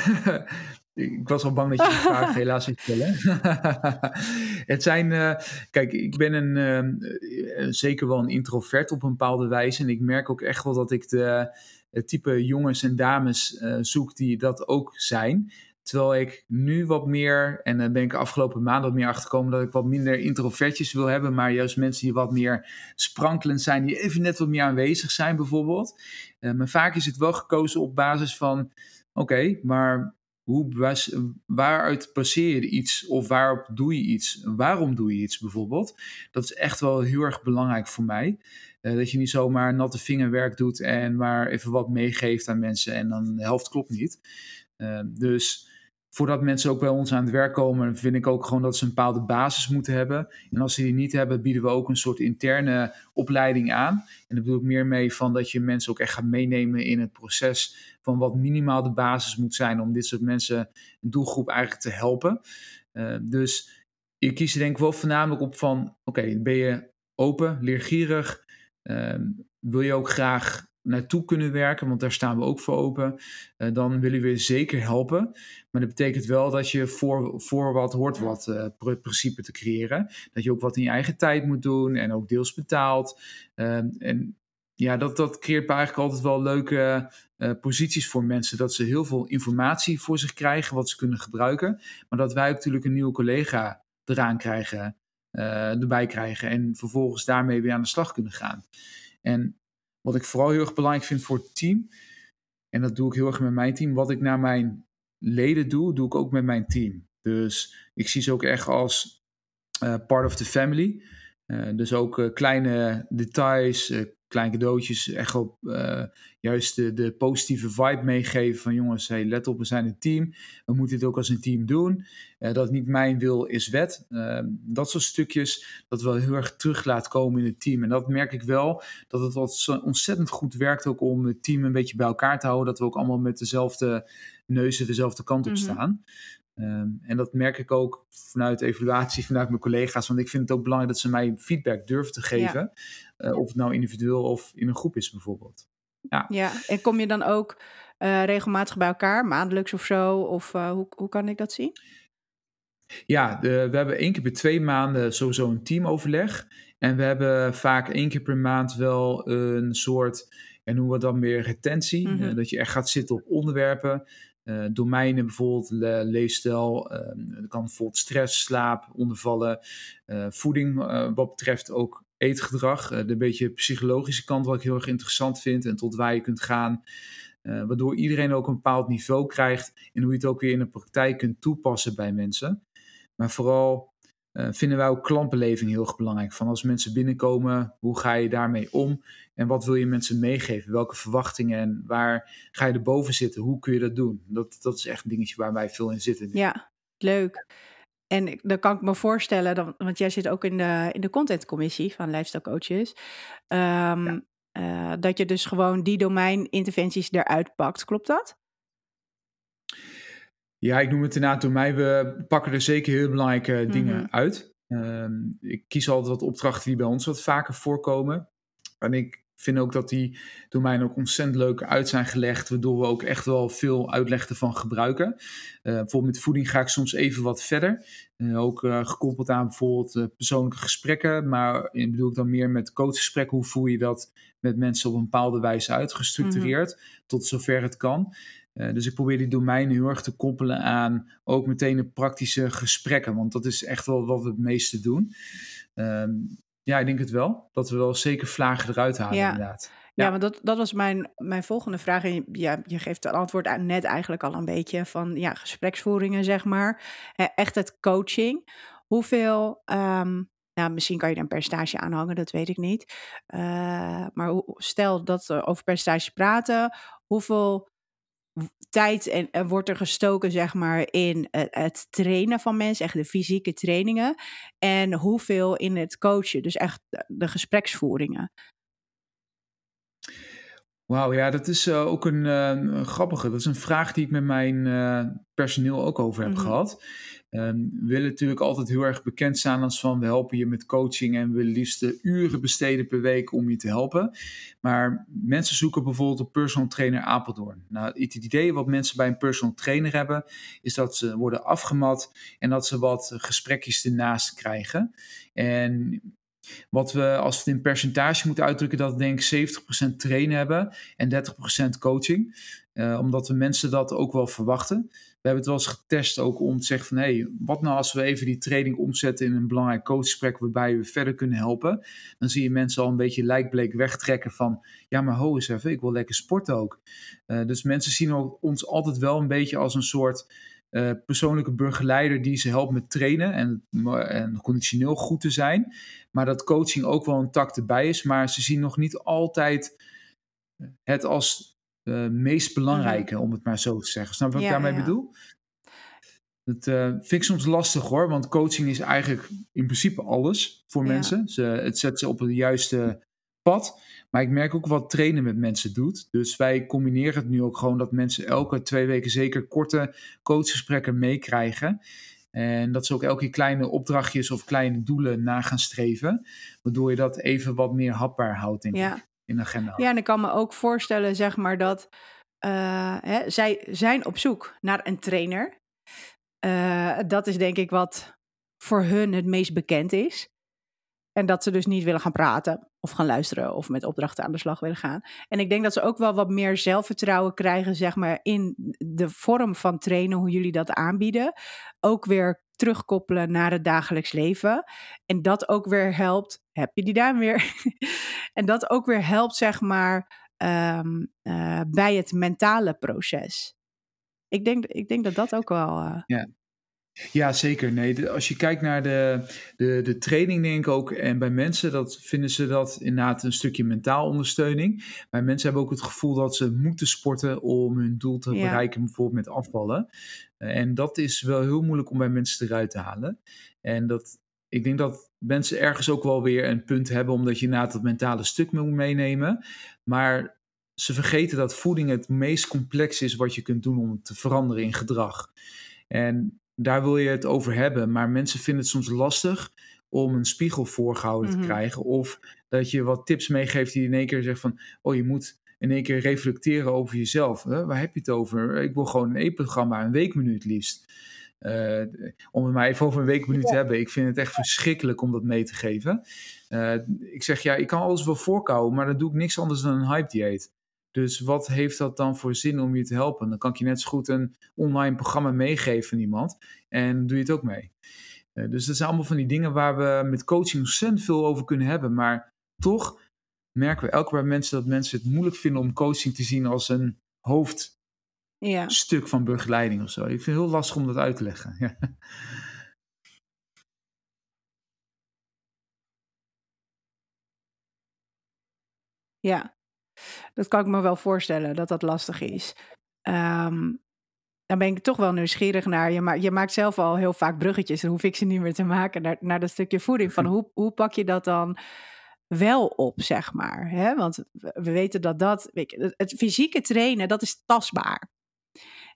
Ik was al bang dat je de vraag helaas zou stellen. het zijn, uh, kijk, ik ben een, uh, zeker wel een introvert op een bepaalde wijze. En ik merk ook echt wel dat ik de, het type jongens en dames uh, zoek die dat ook zijn. Terwijl ik nu wat meer, en daar ben ik afgelopen maand wat meer achtergekomen, dat ik wat minder introvertjes wil hebben, maar juist mensen die wat meer sprankelend zijn, die even net wat meer aanwezig zijn bijvoorbeeld. maar vaak is het wel gekozen op basis van, oké, maar hoe, waaruit passeer je iets of waarop doe je iets? Waarom doe je iets bijvoorbeeld? Dat is echt wel heel erg belangrijk voor mij. Uh, dat je niet zomaar natte vingerwerk doet en maar even wat meegeeft aan mensen en dan de helft klopt niet. Uh, dus voordat mensen ook bij ons aan het werk komen, vind ik ook gewoon dat ze een bepaalde basis moeten hebben. En als ze die niet hebben, bieden we ook een soort interne opleiding aan. En daar bedoel ik meer mee van dat je mensen ook echt gaat meenemen in het proces van wat minimaal de basis moet zijn om dit soort mensen, een doelgroep eigenlijk te helpen. Uh, dus ik kies er denk ik wel voornamelijk op van, oké, ben je open, leergierig, uh, wil je ook graag naartoe kunnen werken, want daar staan we ook voor open, uh, dan willen we je zeker helpen. Maar dat betekent wel dat je voor, voor wat hoort wat uh, principe te creëren. Dat je ook wat in je eigen tijd moet doen en ook deels betaalt. Uh, en ja, dat, dat creëert eigenlijk altijd wel leuke uh, posities voor mensen. Dat ze heel veel informatie voor zich krijgen, wat ze kunnen gebruiken. Maar dat wij ook natuurlijk een nieuwe collega eraan krijgen, erbij krijgen. En vervolgens daarmee weer aan de slag kunnen gaan. En wat ik vooral heel erg belangrijk vind voor het team, en dat doe ik heel erg met mijn team, wat ik naar mijn leden doe, doe ik ook met mijn team. Dus ik zie ze ook echt als uh, part of the family. Uh, dus ook uh, kleine details, kleine cadeautjes, echt op juist de, de, positieve vibe meegeven van jongens, hey, let op, we zijn een team. We moeten dit ook als een team doen. dat niet mijn wil is wet. dat soort stukjes, dat wel heel erg terug laat komen in het team. En dat merk ik wel, dat het wat ontzettend goed werkt ook om het team een beetje bij elkaar te houden. Dat we ook allemaal met dezelfde neuzen dezelfde kant op staan. Mm -hmm. Um, en dat merk ik ook vanuit evaluatie, vanuit mijn collega's. Want ik vind het ook belangrijk dat ze mij feedback durven te geven. Ja. Uh, of het nou individueel of in een groep is bijvoorbeeld. Ja, ja. en kom je dan ook uh, regelmatig bij elkaar, maandelijks of zo? Of uh, hoe, hoe kan ik dat zien? Ja, de, we hebben één keer per twee maanden sowieso een teamoverleg. En we hebben vaak één keer per maand wel een soort, en noemen we dan weer retentie. Mm -hmm. dat je echt gaat zitten op onderwerpen. Uh, domeinen, bijvoorbeeld le leefstijl, er kan bijvoorbeeld stress, slaap ondervallen, uh, voeding, wat betreft ook eetgedrag, de beetje psychologische kant wat ik heel erg interessant vind en tot waar je kunt gaan, waardoor iedereen ook een bepaald niveau krijgt en hoe je het ook weer in de praktijk kunt toepassen bij mensen. Maar vooral vinden wij ook klantbeleving heel erg belangrijk. Van als mensen binnenkomen, hoe ga je daarmee om? En wat wil je mensen meegeven? Welke verwachtingen en waar ga je erboven zitten? Hoe kun je dat doen? Dat, dat is echt een dingetje waar wij veel in zitten. Ja, leuk. En dan kan ik me voorstellen, dan, want jij zit ook in de, in de contentcommissie van Lifestyle Coaches, um, ja. uh, dat je dus gewoon die domeininterventies eruit pakt. Klopt dat? Ja, ik noem het inderdaad door mij. We pakken er zeker heel belangrijke dingen Mhm. uit. Ehm, ik kies altijd wat opdrachten die bij ons wat vaker voorkomen. En ik vind ook dat die door mij ook ontzettend leuk uit zijn gelegd. Waardoor we ook echt wel veel uitleg ervan gebruiken. Eh, bijvoorbeeld met voeding ga ik soms even wat verder. Eh, ook eh, gekoppeld aan bijvoorbeeld persoonlijke gesprekken. Maar ik bedoel ik dan meer met coachgesprekken. Hoe voer je dat met mensen op een bepaalde wijze uit? Gestructureerd, tot zover het kan. Uh, dus ik probeer die domeinen heel erg te koppelen aan ook meteen de praktische gesprekken. Want dat is echt wel wat we het meeste doen. Um, ja, ik denk het wel. Dat we wel zeker vlagen eruit halen, Ja. inderdaad. Ja, want dat, dat was mijn, mijn volgende vraag. En je, ja, je geeft het antwoord aan- net eigenlijk al een beetje van ja, gespreksvoeringen, zeg maar. Echt het coaching. Hoeveel, ehm, nou, misschien kan je daar een percentage aan hangen, dat weet ik niet. Eh, maar hoe, stel dat we over percentage praten, hoeveel tijd en, en wordt er gestoken, zeg maar, in het, het trainen van mensen, echt de fysieke trainingen, en hoeveel in het coachen, dus echt de gespreksvoeringen. Wauw, ja, dat is uh, ook een, uh, een, grappige. Dat is een vraag die ik met mijn uh, personeel ook over heb Mhm. gehad. Um, we willen natuurlijk altijd heel erg bekend staan als van we helpen je met coaching en we liefst uren besteden per week om je te helpen. Maar mensen zoeken bijvoorbeeld een personal trainer Apeldoorn. Nou, het idee wat mensen bij een personal trainer hebben, is dat ze worden afgemat en dat ze wat gesprekjes ernaast krijgen. En wat we, als we het in percentage moeten uitdrukken, dat denk ik 70% trainen hebben en 30% coaching. Uh, omdat we mensen dat ook wel verwachten. We hebben het wel eens getest ook om te zeggen van... hé, hey, wat nou als we even die training omzetten in een belangrijk coachgesprek... waarbij we verder kunnen helpen. Dan zie je mensen al een beetje lijkbleek wegtrekken van... ja, maar ho eens even, ik wil lekker sporten ook. Uh, dus mensen zien ons altijd wel een beetje als een soort... Uh, persoonlijke begeleider die ze helpt met trainen en, en conditioneel goed te zijn. Maar dat coaching ook wel een tak erbij is. Maar ze zien nog niet altijd het als uh, meest belangrijke, om het maar zo te zeggen. Snap je wat Mhm. Ja, ik daarmee ja. bedoel? Dat uh, vind ik soms lastig hoor, want coaching is eigenlijk in principe alles voor Ja. mensen. Ze, het zet ze op het juiste pad. Maar ik merk ook wat trainen met mensen doet. Dus wij combineren het nu ook gewoon dat mensen elke twee weken zeker korte coachgesprekken meekrijgen. En dat ze ook elke keer kleine opdrachtjes of kleine doelen na gaan streven. Waardoor je dat even wat meer hapbaar houdt, denk Ja. ik, in de agenda. Ja, en ik kan me ook voorstellen, zeg maar, dat eh, hè, zij zijn op zoek naar een trainer. Eh, dat is denk ik wat voor hun het meest bekend is. En dat ze dus niet willen gaan praten of gaan luisteren of met opdrachten aan de slag willen gaan. En ik denk dat ze ook wel wat meer zelfvertrouwen krijgen, zeg maar, in de vorm van trainen, hoe jullie dat aanbieden. Ook weer terugkoppelen naar het dagelijks leven. En dat ook weer helpt, heb je die duim weer? en dat ook weer helpt, zeg maar, um, uh, bij het mentale proces. Ik denk, ik denk dat dat ook wel. Uh... Ja. Ja, zeker. Nee, de, als je kijkt naar de, de, de training, denk ik ook, en bij mensen, dat vinden ze dat inderdaad een stukje mentaal ondersteuning. Maar mensen hebben ook het gevoel dat ze moeten sporten om hun doel te Ja. bereiken, bijvoorbeeld met afvallen. En dat is wel heel moeilijk om bij mensen eruit te halen. En dat, ik denk dat mensen ergens ook wel weer een punt hebben, omdat je inderdaad dat mentale stuk moet meenemen. Maar ze vergeten dat voeding het meest complex is wat je kunt doen om te veranderen in gedrag. En daar wil je het over hebben, maar mensen vinden het soms lastig om een spiegel voorgehouden Mhm. te krijgen. Of dat je wat tips meegeeft die in één keer zegt van, oh je moet in één keer reflecteren over jezelf. Waar heb je het over? Ik wil gewoon een eetprogramma, een weekminuut liefst. Uh, om het maar even over een weekminuut te hebben. Ik vind het echt verschrikkelijk om dat mee te geven. Uh, ik zeg ja, ik kan alles wel voorkouwen, maar dan doe ik niks anders dan een hype dieet. Dus wat heeft dat dan voor zin om je te helpen? Dan kan ik je net zo goed een online programma meegeven aan iemand. En doe je het ook mee. Uh, dus dat zijn allemaal van die dingen waar we met coaching ontzettend veel over kunnen hebben. Maar toch merken we elke keer bij mensen dat mensen het moeilijk vinden om coaching te zien als een hoofdstuk ja. van begeleiding of zo. Ik vind het heel lastig om dat uit te leggen. Ja. Ja, dat kan ik me wel voorstellen dat dat lastig is. Um, dan ben ik toch wel nieuwsgierig naar. Je, ma je, maakt zelf al heel vaak bruggetjes. Dan hoef ik ze niet meer te maken naar, naar dat stukje voeding. Van hoe, hoe pak je dat dan wel op, zeg maar? Hè? Want we weten dat dat. Weet je, het fysieke trainen, dat is tastbaar.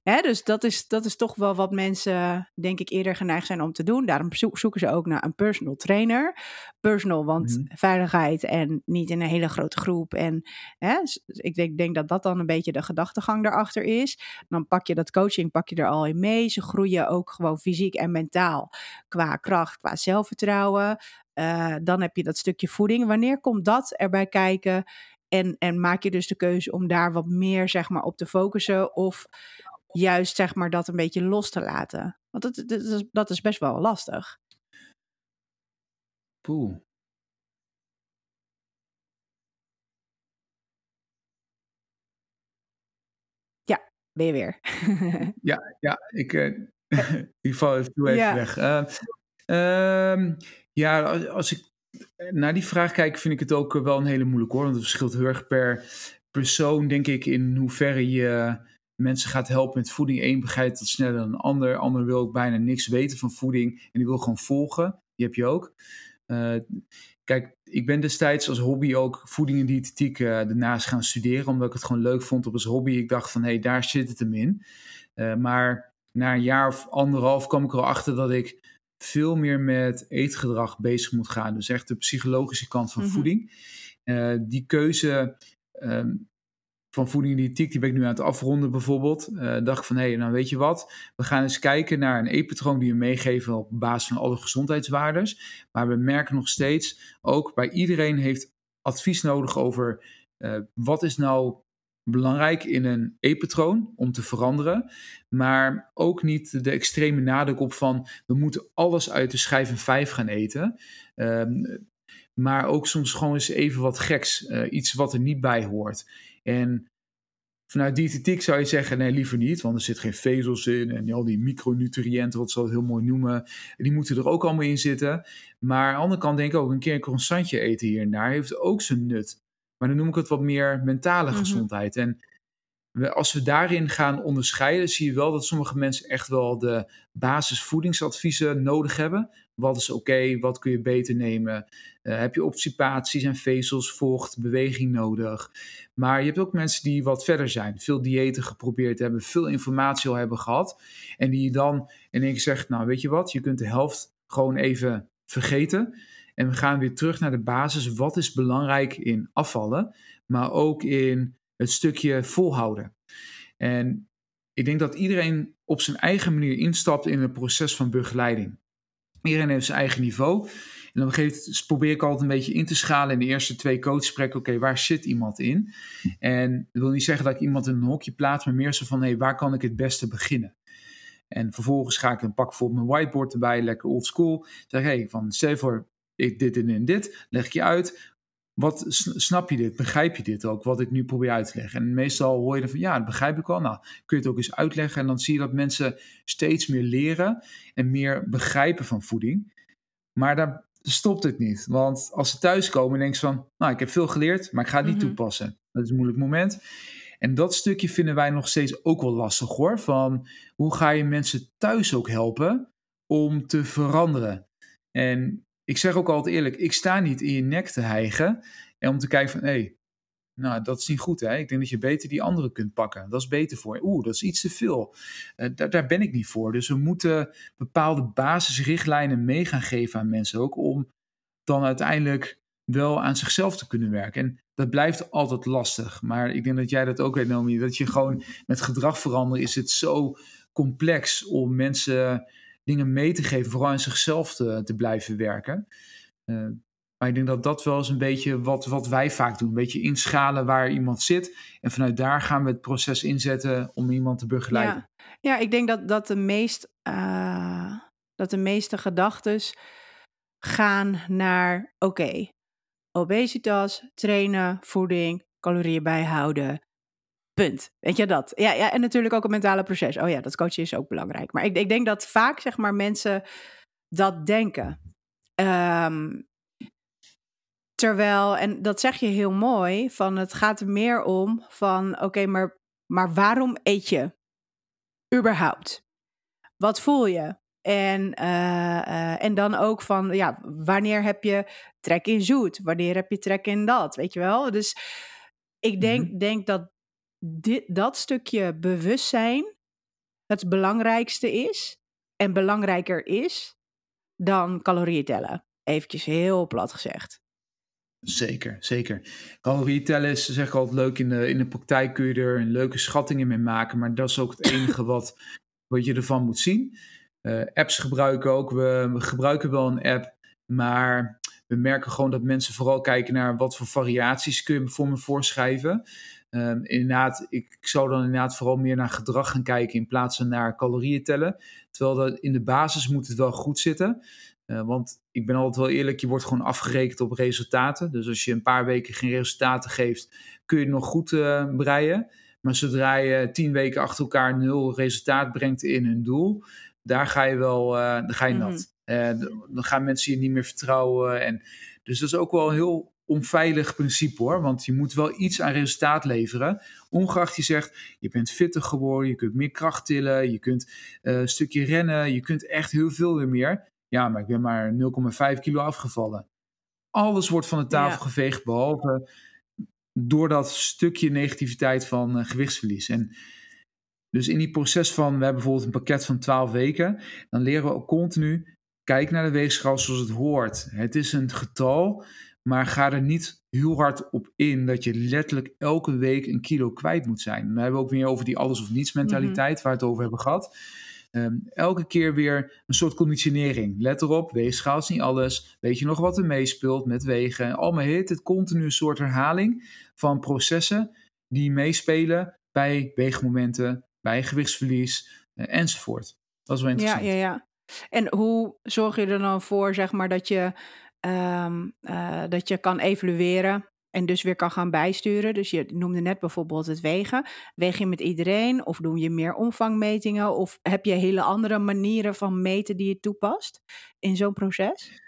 Hè, dus dat is, dat is toch wel wat mensen, denk ik, eerder geneigd zijn om te doen. Daarom zoeken ze ook naar een personal trainer. Personal, want mhm. veiligheid en niet in een hele grote groep. En hè, ik denk, denk dat dat dan een beetje de gedachtegang daarachter is. Dan pak je dat coaching, pak je er al in mee. Ze groeien ook gewoon fysiek en mentaal qua kracht, qua zelfvertrouwen. Uh, dan heb je dat stukje voeding. Wanneer komt dat erbij kijken? En, en maak je dus de keuze om daar wat meer zeg maar, op te focussen? Of juist zeg maar, dat een beetje los te laten? Want dat, dat, is, dat is best wel lastig. Poeh. Ja, ben je weer. ja, ja, ik, uh, ik val even, even weg. Uh, ja, als ik naar die vraag kijk, vind ik het ook wel een hele moeilijke hoor. Want het verschilt heel erg per persoon, denk ik, in hoeverre je mensen gaat helpen met voeding. Eén begrijpt dat sneller dan een ander. Ander wil ook bijna niks weten van voeding en die wil gewoon volgen. Die heb je ook. Uh, kijk, ik ben destijds als hobby ook voeding en diëtetiek uh, daarnaast gaan studeren, omdat ik het gewoon leuk vond op als hobby. Ik dacht van, hé, hey, daar zit het hem in. Uh, maar na een jaar of anderhalf kwam ik erachter dat ik veel meer met eetgedrag bezig moet gaan. Dus echt de psychologische kant van mhm. voeding. Die keuze um, van voeding en diëtiek, die ben ik nu aan het afronden bijvoorbeeld. Uh, dacht van, hé, hey, nou weet je wat? We gaan eens kijken naar een eetpatroon die we meegeven op basis van alle gezondheidswaardes. Maar we merken nog steeds, ook bij iedereen heeft advies nodig over uh, wat is nou belangrijk in een eetpatroon om te veranderen. Maar ook niet de extreme nadruk op van we moeten alles uit de schijf en vijf gaan eten. Um, maar ook soms gewoon eens even wat geks. Uh, iets wat er niet bij hoort. En vanuit diëtetiek zou je zeggen, nee, liever niet, want er zit geen vezels in en al die micronutriënten, wat ze dat heel mooi noemen, die moeten er ook allemaal in zitten. Maar aan de andere kant denk ik ook, een keer een croissantje eten hier en daar heeft ook zijn nut. Maar dan noem ik het wat meer mentale mhm. gezondheid. En als we daarin gaan onderscheiden, zie je wel dat sommige mensen echt wel de basisvoedingsadviezen nodig hebben. Wat is oké, wat kun je beter nemen? Uh, heb je obstipaties en vezels, vocht, beweging nodig? Maar je hebt ook mensen die wat verder zijn, veel diëten geprobeerd hebben, veel informatie al hebben gehad. En die dan één keer zegt, nou weet je wat, je kunt de helft gewoon even vergeten. En we gaan weer terug naar de basis. Wat is belangrijk in afvallen, maar ook in het stukje volhouden. En ik denk dat iedereen op zijn eigen manier instapt in het proces van begeleiding. Iedereen heeft zijn eigen niveau. En dan probeer ik altijd een beetje in te schalen in de eerste twee coachgesprekken. Oké, waar zit iemand in? En dat wil niet zeggen dat ik iemand in een hokje plaats, maar meer zo van, hé, waar kan ik het beste beginnen? En vervolgens ga ik een pak voor mijn whiteboard erbij, lekker old school. Zeg, hé, hey, van stel voor ik dit en, en dit, leg ik je uit. Wat snap je dit? Begrijp je dit ook? Wat ik nu probeer uit te leggen. En meestal hoor je dan van ja, dat begrijp ik wel. Nou, kun je het ook eens uitleggen. En dan zie je dat mensen steeds meer leren en meer begrijpen van voeding. Maar daar stopt het niet. Want als ze thuiskomen, denken ze van, nou, ik heb veel geleerd, maar ik ga het niet mhm. toepassen. Dat is een moeilijk moment. En dat stukje vinden wij nog steeds ook wel lastig hoor. Van hoe ga je mensen thuis ook helpen om te veranderen? En ik zeg ook altijd eerlijk, ik sta niet in je nek te hijgen en om te kijken van, hé, hey, nou, dat is niet goed hè. Ik denk dat je beter die andere kunt pakken. Dat is beter voor je. Oeh, dat is iets te veel. Uh, daar, ben ik niet voor. Dus we moeten bepaalde basisrichtlijnen mee gaan geven aan mensen ook, om dan uiteindelijk wel aan zichzelf te kunnen werken. En dat blijft altijd lastig. Maar ik denk dat jij dat ook weet, Nomi, dat je gewoon met gedrag veranderen is het zo complex om mensen dingen mee te geven, vooral aan zichzelf te, te blijven werken. Uh, maar ik denk dat dat wel eens een beetje wat, wat wij vaak doen. Een beetje inschalen waar iemand zit. En vanuit daar gaan we het proces inzetten om iemand te begeleiden. Ja, ik denk dat, dat, de, meest, uh, dat de meeste gedachten gaan naar: oké, obesitas, trainen, voeding, calorieën bijhouden. Punt. Weet je dat? Ja, ja, en natuurlijk ook het mentale proces. Oh ja, dat coachen is ook belangrijk. Maar ik, ik denk dat vaak, zeg maar, mensen dat denken. Um, terwijl, en dat zeg je heel mooi, van het gaat er meer om van, oké, maar, maar waarom eet je? Überhaupt. Wat voel je? En, uh, uh, en dan ook van, ja, wanneer heb je trek in zoet? Wanneer heb je trek in dat? Weet je wel? Dus ik denk, mm -hmm. denk dat dit, dat stukje bewustzijn het belangrijkste is en belangrijker is dan calorieën tellen. Eventjes heel plat gezegd. Zeker, zeker. Calorieën tellen is zeg ik altijd leuk. In de, in de praktijk kun je er een leuke schattingen mee maken. Maar dat is ook het enige wat, wat je ervan moet zien. Uh, apps gebruiken ook. We, gebruiken wel een app. Maar we merken gewoon dat mensen vooral kijken naar wat voor variaties kun je voor me voorschrijven. Um, inderdaad, ik, ik, zou dan inderdaad vooral meer naar gedrag gaan kijken in plaats van naar calorieën tellen. Terwijl dat in de basis moet het wel goed zitten. Uh, want ik ben altijd wel eerlijk, je wordt gewoon afgerekend op resultaten. Dus als je een paar weken geen resultaten geeft, kun je het nog goed uh, breien. Maar zodra je tien weken achter elkaar nul resultaat brengt in hun doel, daar ga je wel, uh, daar ga je nat. Mm dan gaan mensen je niet meer vertrouwen. En, dus dat is ook wel een heel onveilig principe hoor. Want je moet wel iets aan resultaat leveren. Ongeacht je zegt, je bent fitter geworden, je kunt meer kracht tillen, je kunt uh, een stukje rennen, je kunt echt heel veel weer meer. Ja, maar ik ben maar 0,5 kilo afgevallen. Alles wordt van de tafel ja. geveegd, behalve door dat stukje negativiteit van uh, gewichtsverlies. En dus in die proces van, we hebben bijvoorbeeld een pakket van 12 weken, dan leren we ook continu, kijk naar de weegschaal zoals het hoort. Het is een getal, maar ga er niet heel hard op in dat je letterlijk elke week een kilo kwijt moet zijn. Dan hebben we ook weer over die alles of niets mentaliteit, mm -hmm. waar we het over hebben gehad. Um, elke keer weer een soort conditionering. Let erop, weegschaal is niet alles. Weet je nog wat er meespeelt met wegen? Allemaal heet het continu een soort herhaling van processen die meespelen bij weegmomenten, bij gewichtsverlies uh, enzovoort. Dat is wel interessant. Ja, ja, ja. En hoe zorg je er dan voor, zeg maar, dat je, um, uh, dat je kan evalueren en dus weer kan gaan bijsturen. Dus je noemde net bijvoorbeeld het wegen. Weeg je met iedereen of doe je meer omvangmetingen? Of heb je hele andere manieren van meten die je toepast in zo'n proces?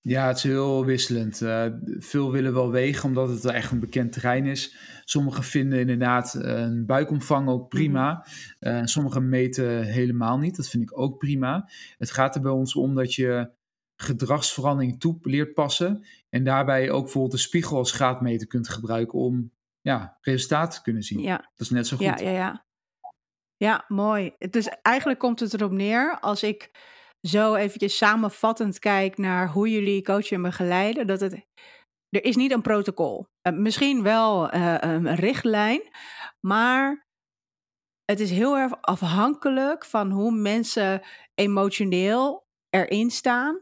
Ja, het is heel wisselend. Uh, veel willen wel wegen omdat het echt een bekend terrein is. Sommigen vinden inderdaad een buikomvang ook prima. Mm-hmm. Uh, sommigen meten helemaal niet. Dat vind ik ook prima. Het gaat er bij ons om dat je gedragsverandering toe leert passen. En daarbij ook bijvoorbeeld de spiegel als graadmeter kunt gebruiken om ja, resultaten te kunnen zien. Ja. Dat is net zo goed. Ja, ja, ja. ja, mooi. Dus eigenlijk komt het erop neer, als ik zo eventjes samenvattend kijk naar hoe jullie coachen en begeleiden, dat het, er is niet een protocol. Uh, misschien wel uh, een richtlijn, maar het is heel erg afhankelijk van hoe mensen emotioneel erin staan,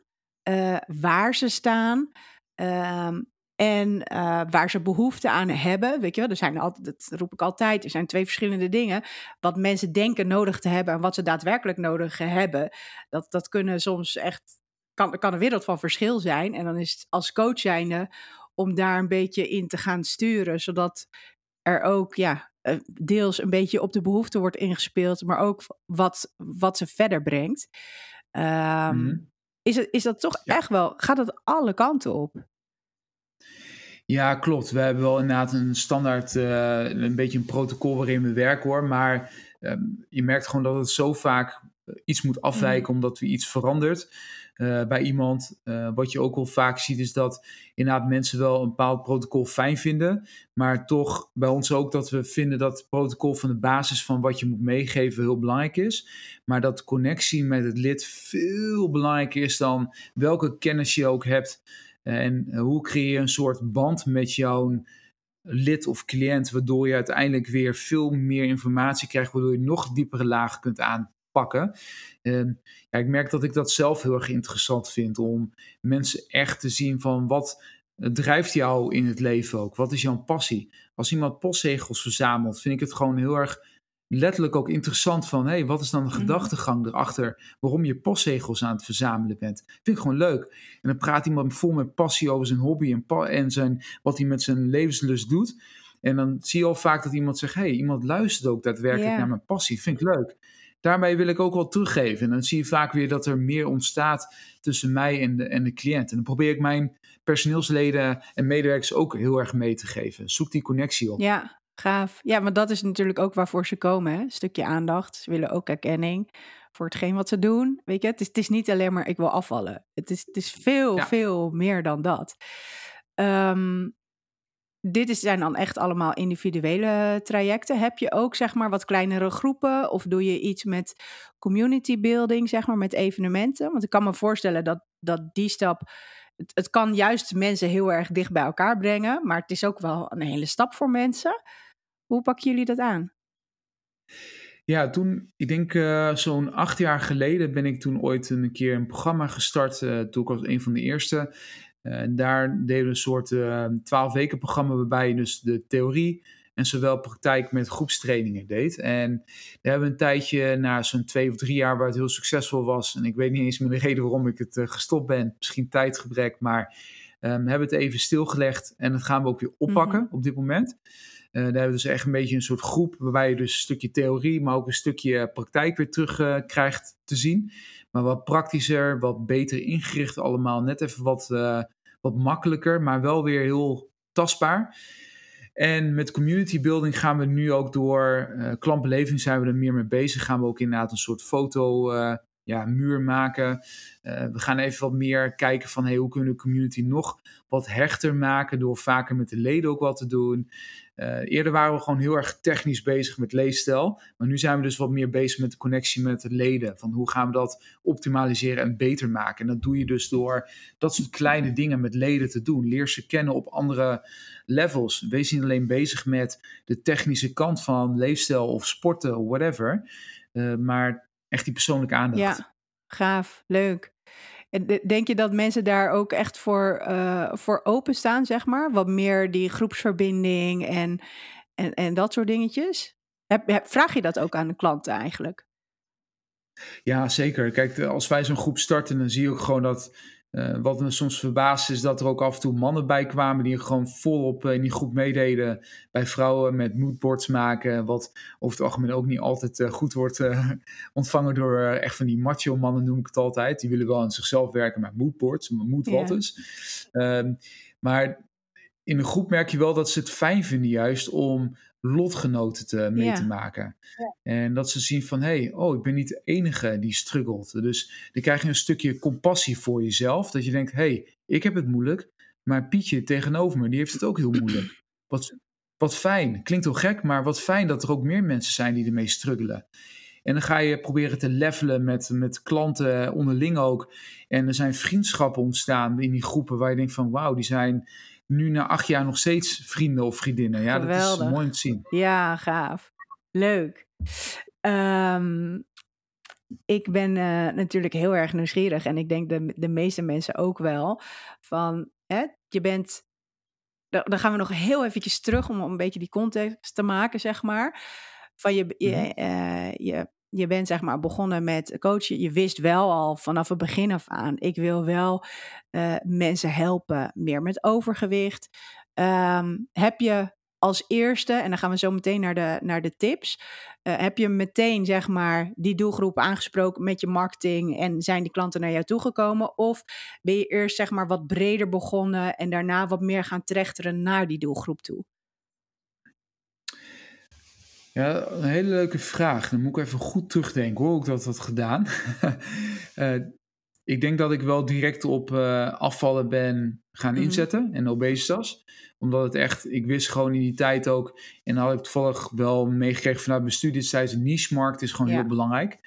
uh, waar ze staan. Um, en uh, waar ze behoefte aan hebben. Weet je wel, er zijn altijd, dat roep ik altijd, er zijn twee verschillende dingen. Wat mensen denken nodig te hebben en wat ze daadwerkelijk nodig hebben. Dat, dat kunnen soms echt, kan, een wereld van verschil zijn. En dan is het als coach zijnde om daar een beetje in te gaan sturen. Zodat er ook, ja, eh, deels een beetje op de behoefte wordt ingespeeld. Maar ook wat, wat ze verder brengt. Um. Is, het, is dat toch ja. echt wel, gaat het alle kanten op? Ja, klopt. We hebben wel inderdaad een standaard, uh, een beetje een protocol waarin we werken hoor. Maar um, je merkt gewoon dat het zo vaak iets moet afwijken mm. omdat we iets verandert uh, bij iemand. Uh, wat je ook wel vaak ziet is dat inderdaad mensen wel een bepaald protocol fijn vinden. Maar toch bij ons ook dat we vinden dat het protocol van de basis van wat je moet meegeven heel belangrijk is. Maar dat connectie met het lid veel belangrijker is dan welke kennis je ook hebt. En hoe creëer je een soort band met jouw lid of cliënt, waardoor je uiteindelijk weer veel meer informatie krijgt, waardoor je nog diepere lagen kunt aanpakken. Uh, ja, ik merk dat ik dat zelf heel erg interessant vind om mensen echt te zien van wat drijft jou in het leven ook? Wat is jouw passie? Als iemand postzegels verzamelt, vind ik het gewoon heel erg letterlijk ook interessant van, hé, hey, wat is dan de gedachtegang erachter waarom je postzegels aan het verzamelen bent? Vind ik gewoon leuk. En dan praat iemand vol met passie over zijn hobby en, pa en zijn, wat hij met zijn levenslust doet. En dan zie je al vaak dat iemand zegt, hé, hey, iemand luistert ook daadwerkelijk yeah. naar mijn passie. Vind ik leuk. Daarmee wil ik ook wel teruggeven. En dan zie je vaak weer dat er meer ontstaat tussen mij en de, en de cliënt. En dan probeer ik mijn personeelsleden en medewerkers ook heel erg mee te geven. Zoek die connectie op. Ja, Gaaf. Ja, maar dat is natuurlijk ook waarvoor ze komen. Hè? Een stukje aandacht. Ze willen ook erkenning voor hetgeen wat ze doen. Weet je, het is, het is niet alleen maar ik wil afvallen. Het is, het is veel, ja. veel meer dan dat. Um, dit zijn dan echt allemaal individuele trajecten. Heb je ook zeg maar wat kleinere groepen of doe je iets met community building, zeg maar met evenementen? Want ik kan me voorstellen dat, dat die stap, het, kan juist mensen heel erg dicht bij elkaar brengen, maar het is ook wel een hele stap voor mensen. Hoe pakken jullie dat aan? Ja, toen, ik denk uh, zo'n acht jaar geleden ben ik toen ooit een keer een programma gestart. Uh, toen ik was een van de eerste. Uh, daar deden we een soort twaalf weken programma waarbij je dus de theorie en zowel praktijk met groepstrainingen deed. En we hebben een tijdje, na zo'n twee of drie jaar waar het heel succesvol was. En ik weet niet eens meer de reden waarom ik het gestopt ben. Misschien tijdgebrek, maar um, hebben het even stilgelegd. En dat gaan we ook weer oppakken mm-hmm. op dit moment. Uh, daar hebben we dus echt een beetje een soort groep waarbij je dus een stukje theorie, maar ook een stukje praktijk weer terug uh, krijgt te zien. Maar wat praktischer, wat beter ingericht allemaal. Net even wat, uh, wat makkelijker, maar wel weer heel tastbaar. En met community building gaan we nu ook door klantbeleving zijn we er meer mee bezig. Gaan we ook inderdaad een soort foto ja, muur maken. we gaan even wat meer kijken van hey, hoe kunnen we de community nog wat hechter maken door vaker met de leden ook wat te doen. Uh, eerder waren we gewoon heel erg technisch bezig met leefstijl. Maar nu zijn we dus wat meer bezig met de connectie met de leden. Van hoe gaan we dat optimaliseren en beter maken. En dat doe je dus door dat soort kleine dingen met leden te doen. Leer ze kennen op andere levels. Wees niet alleen bezig met de technische kant van leefstijl of sporten, whatever. Uh, maar echt die persoonlijke aandacht. Ja, gaaf, leuk. Denk je dat mensen daar ook echt voor, uh, voor openstaan, zeg maar? Wat meer die groepsverbinding en, en, en dat soort dingetjes? Heb, vraag je dat ook aan de klanten eigenlijk? Ja, zeker. Kijk, als wij zo'n groep starten, dan zie je ook gewoon dat uh, wat me soms verbaast is dat er ook af en toe mannen bij kwamen die gewoon volop uh, in die groep meededen bij vrouwen met moodboards maken. Wat over het algemeen ook niet altijd uh, goed wordt ontvangen door echt van die macho mannen noem ik het altijd. Die willen wel aan zichzelf werken met moodboards, moodwatters. Yeah. Um, maar in een groep merk je wel dat ze het fijn vinden juist om lotgenoten te, mee te maken. En dat ze zien van, hé, hey, oh, ik ben niet de enige die struggelt. Dus dan krijg je een stukje compassie voor jezelf. Dat je denkt, hé, hey, ik heb het moeilijk, maar Pietje tegenover me, die heeft het ook heel moeilijk. Wat, wat fijn, klinkt heel gek, maar wat fijn dat er ook meer mensen zijn die ermee struggelen. En dan ga je proberen te levelen met, met klanten onderling ook. En er zijn vriendschappen ontstaan in die groepen waar je denkt van wauw, die zijn nu na acht jaar nog steeds vrienden of vriendinnen. Ja, dat is mooi om te zien. Ja, gaaf. Leuk. Um, ik ben uh, natuurlijk heel erg nieuwsgierig en ik denk de, de meeste mensen ook wel. Van, hè, je bent, dan gaan we nog heel eventjes terug om een beetje die context te maken, zeg maar. Van je, je, uh, je je bent zeg maar begonnen met coachen. Je wist wel al vanaf het begin af aan, ik wil wel uh, mensen helpen, meer met overgewicht. Um, heb je als eerste, en dan gaan we zo meteen naar de, naar de tips. Uh, heb je meteen zeg maar die doelgroep aangesproken met je marketing en zijn die klanten naar jou toegekomen? Of ben je eerst zeg maar wat breder begonnen en daarna wat meer gaan trechteren naar die doelgroep toe? Ja, een hele leuke vraag. Dan moet ik even goed terugdenken hoe ik dat had gedaan. uh, ik denk dat ik wel direct op uh, afvallen ben gaan mm inzetten en obesitas. Omdat het echt, ik wist gewoon in die tijd ook, en dan had ik toevallig wel meegekregen vanuit mijn studie, ze niche-markt is gewoon ja. heel belangrijk.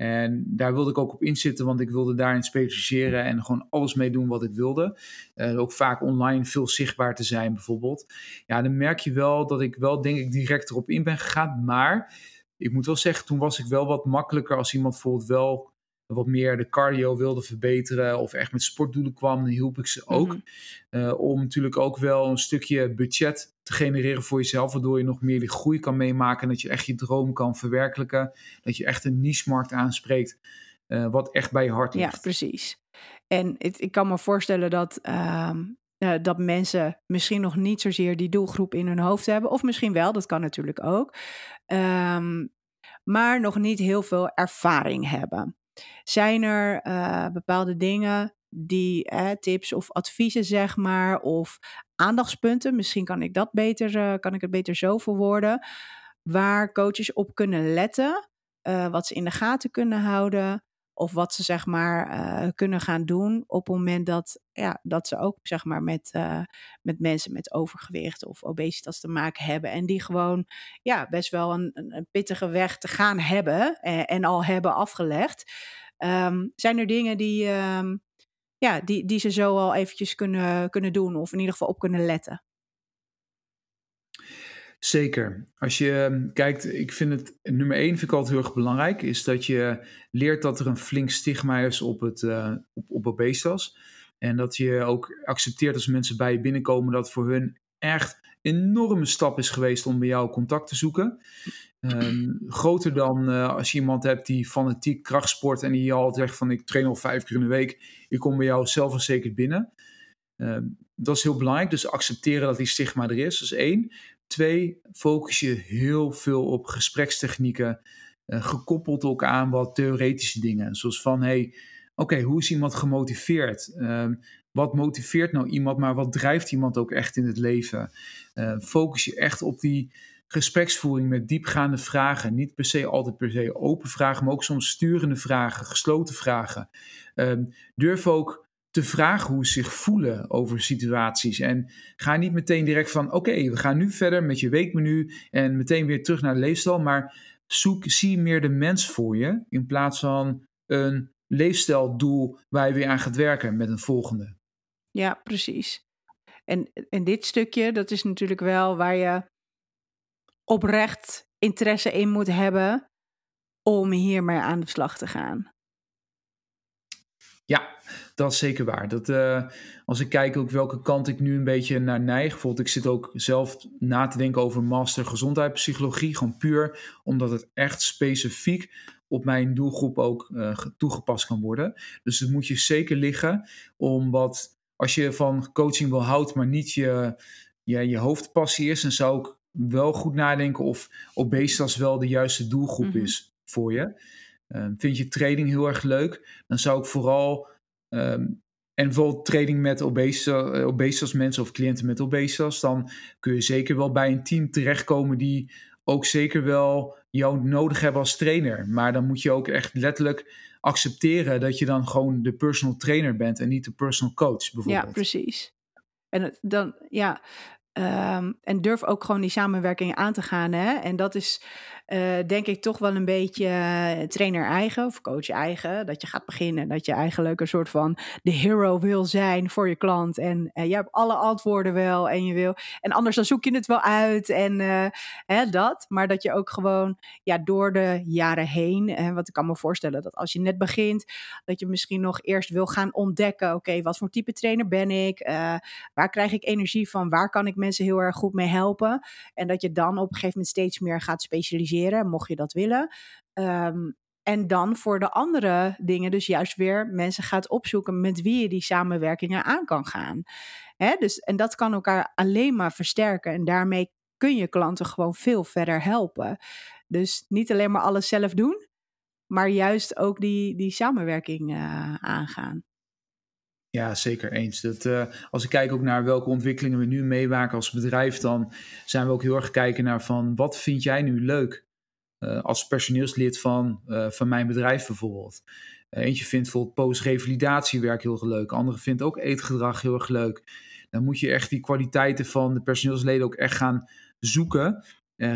En daar wilde ik ook op inzitten, want ik wilde daarin specialiseren en gewoon alles mee doen wat ik wilde. Uh, ook vaak online veel zichtbaar te zijn, bijvoorbeeld. Ja, dan merk je wel dat ik wel, denk ik, direct erop in ben gegaan. Maar ik moet wel zeggen, toen was ik wel wat makkelijker als iemand bijvoorbeeld wel wat meer de cardio wilde verbeteren of echt met sportdoelen kwam, dan hielp ik ze ook. Mm om natuurlijk ook wel een stukje budget te genereren voor jezelf, waardoor je nog meer die groei kan meemaken en dat je echt je droom kan verwerkelijken. Dat je echt een niche-markt aanspreekt, uh, wat echt bij je hart ligt. Ja, precies. En het, ik kan me voorstellen dat, uh, uh, dat mensen misschien nog niet zozeer die doelgroep in hun hoofd hebben, of misschien wel, dat kan natuurlijk ook. Um, maar nog niet heel veel ervaring hebben. Zijn er uh, bepaalde dingen die eh, tips of adviezen, zeg maar, of aandachtspunten, misschien kan ik dat beter, uh, kan ik het beter zo verwoorden, waar coaches op kunnen letten, uh, wat ze in de gaten kunnen houden, of wat ze zeg maar eh, kunnen gaan doen op het moment dat, ja, dat ze ook zeg maar met, uh, met mensen met overgewicht of obesitas te maken hebben. En die gewoon ja, best wel een, een pittige weg te gaan hebben en, en al hebben afgelegd. Um, zijn er dingen die, um, ja, die, die ze zo al eventjes kunnen, kunnen doen of in ieder geval op kunnen letten? Zeker. Als je ehm, kijkt, ik vind het nummer één vind ik altijd heel erg belangrijk, is dat je leert dat er een flink stigma is op, het, uh, op, op obesitas. En dat je ook accepteert als mensen bij je binnenkomen dat voor hun echt enorme stap is geweest om bij jou contact te zoeken. Um, groter dan uh, als je iemand hebt die fanatiek krachtsport en die altijd zegt van ik train al vijf keer in de week, ik kom bij jou zelfverzekerd binnen. Um, dat is heel belangrijk, dus accepteren dat die stigma er is, dat is één. Twee, focus je heel veel op gesprekstechnieken, uh, gekoppeld ook aan wat theoretische dingen. Zoals van, hey, oké, hoe is iemand gemotiveerd? Um, wat motiveert nou iemand, maar wat drijft iemand ook echt in het leven? Uh, focus je echt op die gespreksvoering met diepgaande vragen. Niet per se altijd per se open vragen, maar ook soms sturende vragen, gesloten vragen. Um, durf ook te vragen hoe ze zich voelen over situaties. En ga niet meteen direct van: oké, we gaan nu verder met je weekmenu en meteen weer terug naar de leefstijl. Maar zoek, zie meer de mens voor je in plaats van een leefstijldoel waar je weer aan gaat werken met een volgende. Ja, precies. En, en dit stukje, dat is natuurlijk wel waar je oprecht interesse in moet hebben om hiermee aan de slag te gaan. Ja, dat is zeker waar. Dat, uh, als ik kijk ook welke kant ik nu een beetje naar neig. Bijvoorbeeld, ik zit ook zelf na te denken over master gezondheidspsychologie. Gewoon puur omdat het echt specifiek op mijn doelgroep ook uh, toegepast kan worden. Dus het moet je zeker liggen om wat, als je van coaching wil houdt, maar niet je, je, je hoofdpassie is, dan zou ik wel goed nadenken of obesitas wel de juiste doelgroep mm -hmm. is voor je. Uh, vind je training heel erg leuk, dan zou ik vooral Um, en bijvoorbeeld training met obesitas, eh, mensen of cliënten met obesitas, dan kun je zeker wel bij een team terechtkomen die ook zeker wel jou nodig hebben als trainer. Maar dan moet je ook echt letterlijk accepteren dat je dan gewoon de personal trainer bent en niet de personal coach bijvoorbeeld. Ja, precies. En dan, ja, um, en durf ook gewoon die samenwerking aan te gaan. Hè? En dat is uh, denk ik toch wel een beetje uh, trainer eigen of coach eigen. Dat je gaat beginnen, dat je eigenlijk een soort van de hero wil zijn voor je klant. En uh, je hebt alle antwoorden wel en je wil. En anders dan zoek je het wel uit en hè, dat. Maar dat je ook gewoon ja, door de jaren heen, en wat ik kan me voorstellen, dat als je net begint, dat je misschien nog eerst wil gaan ontdekken. Oké, wat voor type trainer ben ik? waar krijg ik energie van? Waar kan ik mensen heel erg goed mee helpen? En dat je dan op een gegeven moment steeds meer gaat specialiseren mocht je dat willen. Um, en dan voor de andere dingen dus juist weer mensen gaat opzoeken met wie je die samenwerkingen aan kan gaan. Hè? Dus, en dat kan elkaar alleen maar versterken. En daarmee kun je klanten gewoon veel verder helpen. Dus niet alleen maar alles zelf doen, maar juist ook die, die samenwerking uh, aangaan. Ja, zeker eens. Dat, uh, als ik kijk ook naar welke ontwikkelingen we nu meemaken als bedrijf, dan zijn we ook heel erg kijken naar van wat vind jij nu leuk? uh, als personeelslid van, uh, van mijn bedrijf bijvoorbeeld. Eentje vindt bijvoorbeeld post-revalidatiewerk heel erg leuk. Andere vindt ook eetgedrag heel erg leuk. Dan moet je echt die kwaliteiten van de personeelsleden ook echt gaan zoeken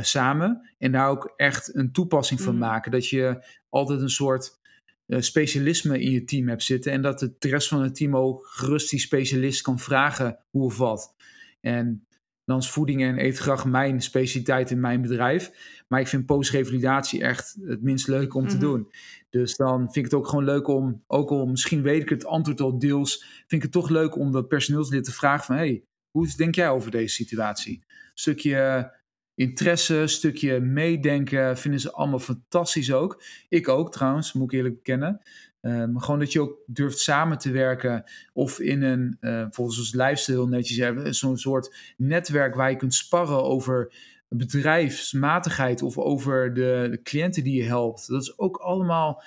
samen. En daar ook echt een toepassing van mm. maken. Dat je altijd een soort specialisme in je team hebt zitten. En dat de rest van het team ook gerust die specialist kan vragen hoe of wat. En dan is voeding en eetgedrag mijn specialiteit in mijn bedrijf. Maar ik vind postrevalidatie echt het minst leuk om mm -hmm. te mhm. doen. Dus dan vind ik het ook gewoon leuk om, ook al misschien weet ik het antwoord al deels, vind ik het toch leuk om dat personeelslid te vragen van, hey, hoe denk jij over deze situatie? Een stukje interesse, stukje meedenken, vinden ze allemaal fantastisch ook. Ik ook trouwens, moet ik eerlijk bekennen. Maar gewoon dat je ook durft samen te werken. Of in een, uh, volgens ons lifestyle netjes hebben, zo'n soort netwerk waar je kunt sparren over bedrijfsmatigheid of over de, de, cliënten die je helpt. Dat is ook allemaal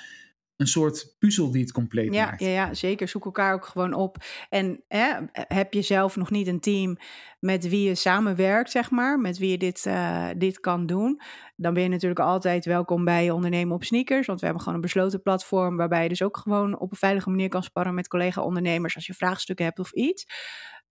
een soort puzzel die het compleet ja, maakt. Ja, ja, zeker. Zoek elkaar ook gewoon op. En hè, heb je zelf nog niet een team met wie je samenwerkt, zeg maar, met wie je dit, uh, dit kan doen, dan ben je natuurlijk altijd welkom bij Ondernemen op Sneakers. Want we hebben gewoon een besloten platform waarbij je dus ook gewoon op een veilige manier kan sparren met collega-ondernemers als je vraagstukken hebt of iets.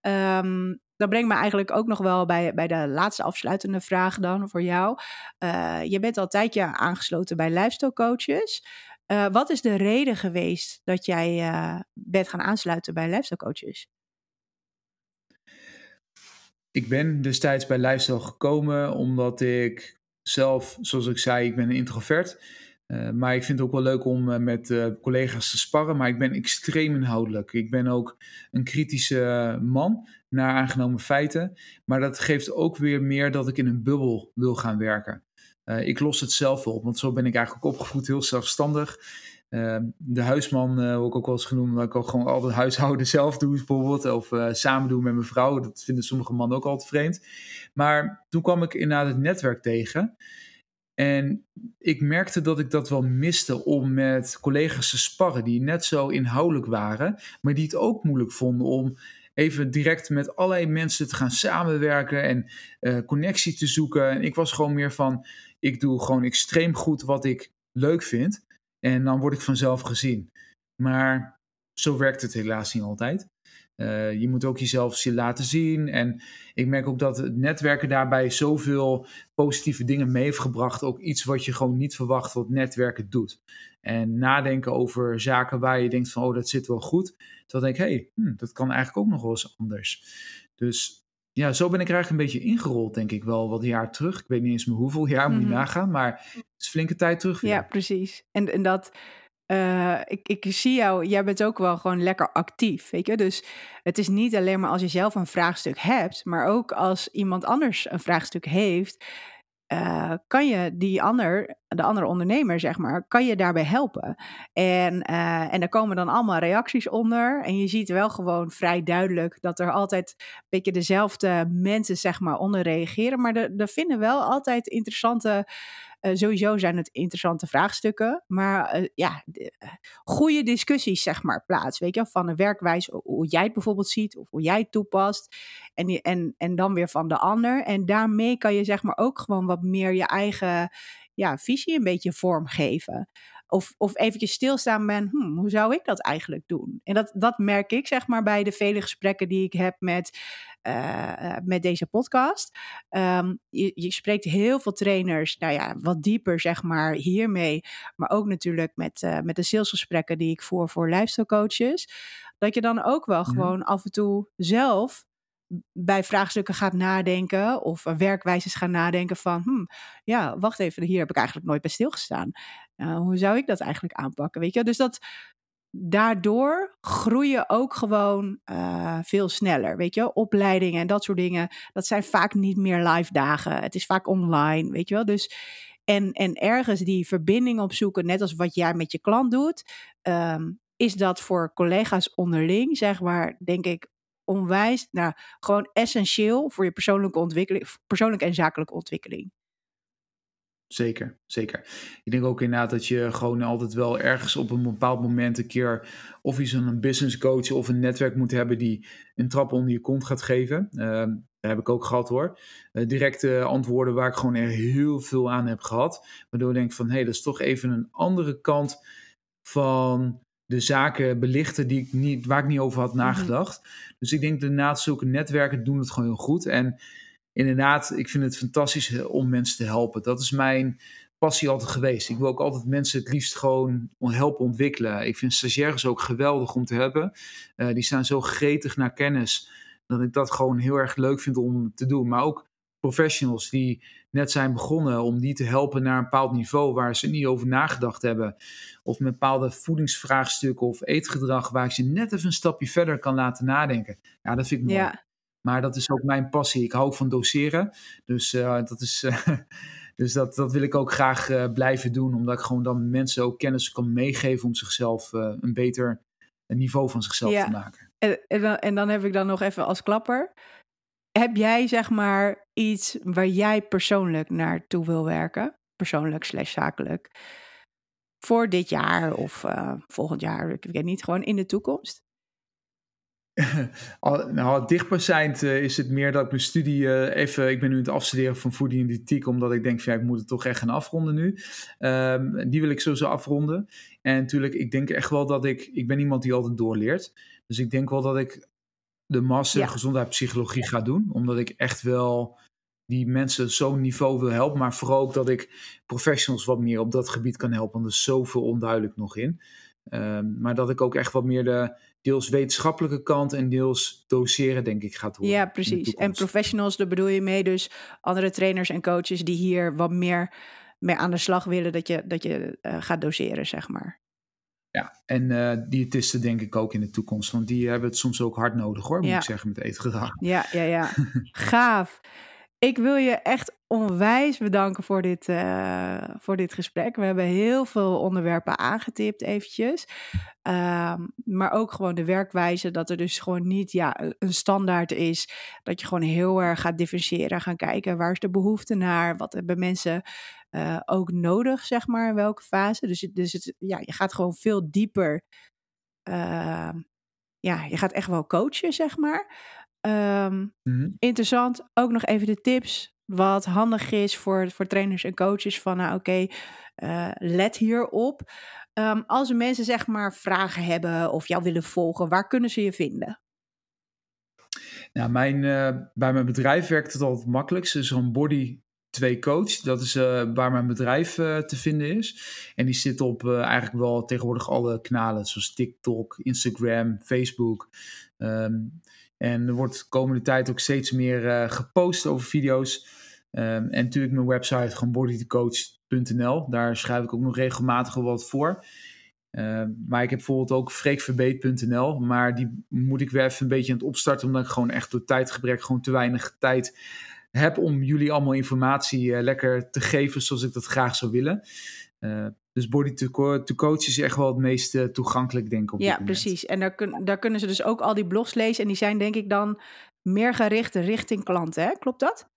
Um, dat brengt me eigenlijk ook nog wel bij, bij de laatste afsluitende vraag dan voor jou. Uh, je bent al een tijdje aangesloten bij lifestyle coaches. Uh, wat is de reden geweest dat jij uh, bent gaan aansluiten bij lifestyle coaches? Ik ben destijds bij lifestyle gekomen omdat ik zelf, zoals ik zei, ik ben een introvert. Uh, maar ik vind het ook wel leuk om met collega's te sparren. Maar ik ben extreem inhoudelijk. Ik ben ook een kritische man naar aangenomen feiten. Maar dat geeft ook weer meer dat ik in een bubbel wil gaan werken. Ik los het zelf op, want zo ben ik eigenlijk opgevoed, heel zelfstandig. de huisman uh, ook wel eens genoemd, dat ik ook gewoon al het huishouden zelf doe, bijvoorbeeld. Of samen doen met mijn vrouw. Dat vinden sommige mannen ook altijd vreemd. Maar toen kwam ik inderdaad het netwerk tegen. En ik merkte dat ik dat wel miste om met collega's te sparren die net zo inhoudelijk waren, maar die het ook moeilijk vonden om even direct met allerlei mensen te gaan samenwerken en connectie te zoeken. En ik was gewoon meer van, ik doe gewoon extreem goed wat ik leuk vind en dan word ik vanzelf gezien. Maar zo werkt het helaas niet altijd. Uh, je moet ook jezelf laten zien. En ik merk ook dat netwerken daarbij zoveel positieve dingen mee heeft gebracht. Ook iets wat je gewoon niet verwacht wat netwerken doet. En nadenken over zaken waar je denkt van, oh, dat zit wel goed. Dan denk ik, hé, hey, hm, dat kan eigenlijk ook nog wel eens anders. Dus ja, zo ben ik er eigenlijk een beetje ingerold, denk ik wel, wat jaar terug. Ik weet niet eens meer hoeveel jaar, moet je mm -hmm. nagaan. Maar het is flinke tijd terug weer. Ja, precies. En, en dat uh, ik, ik zie jou, jij bent ook wel gewoon lekker actief, weet je. Dus het is niet alleen maar als je zelf een vraagstuk hebt, maar ook als iemand anders een vraagstuk heeft, uh, kan je die ander, de andere ondernemer, zeg maar, kan je daarbij helpen. En, uh, en daar komen dan allemaal reacties onder. En je ziet wel gewoon vrij duidelijk dat er altijd een beetje dezelfde mensen, zeg maar, onder reageren. Maar er, er vinden wel altijd interessante uh, sowieso zijn het interessante vraagstukken, maar uh, ja, de, uh, goede discussies zeg maar plaats, weet je, van een werkwijze, hoe jij het bijvoorbeeld ziet of hoe jij het toepast en, en, en dan weer van de ander. En daarmee kan je zeg maar ook gewoon wat meer je eigen ja, visie een beetje vormgeven. Of, of eventjes stilstaan ben, hmm, hoe zou ik dat eigenlijk doen? En dat, dat merk ik zeg maar bij de vele gesprekken die ik heb met, uh, met deze podcast. Um, je, je spreekt heel veel trainers, nou ja, wat dieper zeg maar hiermee. Maar ook natuurlijk met, uh, met de salesgesprekken die ik voer voor lifestyle coaches. Dat je dan ook wel gewoon af en toe zelf bij vraagstukken gaat nadenken of werkwijzes gaan nadenken van, hmm, ja, wacht even, hier heb ik eigenlijk nooit bij stilgestaan. Uh, hoe zou ik dat eigenlijk aanpakken, weet je? Dus dat daardoor groeien ook gewoon uh, veel sneller, weet je? Opleidingen en dat soort dingen, dat zijn vaak niet meer live dagen. Het is vaak online, weet je wel? Dus en, en ergens die verbinding opzoeken, net als wat jij met je klant doet, um, is dat voor collega's onderling, zeg maar, denk ik, onwijs, nou, gewoon essentieel voor je persoonlijke ontwikkeling, persoonlijke en zakelijke ontwikkeling. Zeker, zeker. Ik denk ook inderdaad dat je gewoon altijd wel ergens op een bepaald moment een keer of je zo'n business coach of een netwerk moet hebben die een trap onder je kont gaat geven. Uh, dat heb ik ook gehad hoor. Uh, directe antwoorden waar ik gewoon er heel veel aan heb gehad. Waardoor ik denk van hé, hey, dat is toch even een andere kant van de zaken belichten die ik niet, waar ik niet over had nagedacht. Mm-hmm. Dus ik denk inderdaad, zulke netwerken doen het gewoon heel goed. En inderdaad, ik vind het fantastisch om mensen te helpen. Dat is mijn passie altijd geweest. Ik wil ook altijd mensen het liefst gewoon helpen ontwikkelen. Ik vind stagiaires ook geweldig om te hebben. Uh, die staan zo gretig naar kennis dat ik dat gewoon heel erg leuk vind om te doen. Maar ook professionals die net zijn begonnen, om die te helpen naar een bepaald niveau waar ze niet over nagedacht hebben. Of met bepaalde voedingsvraagstukken of eetgedrag waar ik ze net even een stapje verder kan laten nadenken. Ja, dat vind ik mooi. Ja. Maar dat is ook mijn passie. Ik hou van doseren. Dus uh, dat is. Uh, dus dat, dat wil ik ook graag uh, blijven doen, omdat ik gewoon dan mensen ook kennis kan meegeven om zichzelf een beter niveau van zichzelf ja. te maken. En, en, dan, en dan heb ik dan nog even als klapper heb jij zeg maar iets waar jij persoonlijk naartoe wil werken? Persoonlijk slash zakelijk. voor dit jaar of volgend jaar? Ik weet niet, gewoon in de toekomst? nou, dichtbijzijnd uh, is het meer dat ik mijn studie uh, even... Ik ben nu aan het afstuderen van voeding en diëtiek... omdat ik denk van ja, ik moet het toch echt gaan afronden nu. Um, die wil ik sowieso afronden. En natuurlijk, ik denk echt wel dat ik... Ik ben iemand die altijd doorleert. Dus ik denk wel dat ik de master ja. gezondheidspsychologie ga doen. Omdat ik echt wel die mensen zo'n niveau wil helpen. Maar vooral ook dat ik professionals wat meer op dat gebied kan helpen. Want er is zoveel onduidelijk nog in. Um, maar dat ik ook echt wat meer de deels wetenschappelijke kant en deels doseren, denk ik, gaat worden. Ja, precies. En professionals, daar bedoel je mee dus andere trainers en coaches die hier wat meer mee aan de slag willen dat je, dat je uh, gaat doseren, zeg maar. Ja, en uh, diëtisten denk ik ook in de toekomst. Want die hebben het soms ook hard nodig hoor, moet ja. ik zeggen, met eetgedrag. Ja, ja, ja. Gaaf. Ik wil je echt onwijs bedanken voor dit, uh, voor dit gesprek. We hebben heel veel onderwerpen aangetipt eventjes. Um, maar ook gewoon de werkwijze dat er dus gewoon niet ja, een standaard is. Dat je gewoon heel erg gaat differentiëren. Gaan kijken waar is de behoefte naar. Wat hebben mensen uh, ook nodig, zeg maar, in welke fase. Dus, dus het, ja, je gaat gewoon veel dieper. Uh, ja, je gaat echt wel coachen, zeg maar. Um, mm-hmm. Interessant. Ook nog even de tips. Wat handig is voor, voor trainers en coaches. Van nou oké, okay, uh, let hierop. Um, als mensen zeg maar vragen hebben of jou willen volgen, waar kunnen ze je vinden? Nou, mijn, uh, bij mijn bedrijf werkt het altijd het makkelijkst. Dus een body 2 coach. Dat is uh, waar mijn bedrijf uh, te vinden is. En die zit op eigenlijk wel tegenwoordig alle kanalen, zoals TikTok, Instagram, Facebook. Um, en er wordt de komende tijd ook steeds meer gepost over video's. Um, en natuurlijk mijn website, gewoon bodycoach.nl. Daar schrijf ik ook nog regelmatig wat voor. Uh, maar ik heb bijvoorbeeld ook freekverbeet.nl. Maar die moet ik weer even een beetje aan het opstarten. Omdat ik gewoon echt door tijdgebrek gewoon te weinig tijd heb om jullie allemaal informatie uh, lekker te geven zoals ik dat graag zou willen. Uh, dus Body to, to, Coach is echt wel het meest uh, toegankelijk, denk ik. Op ja, precies. En daar, kun, daar kunnen ze dus ook al die blogs lezen. En die zijn denk ik dan meer gericht richting klanten, hè? Klopt dat?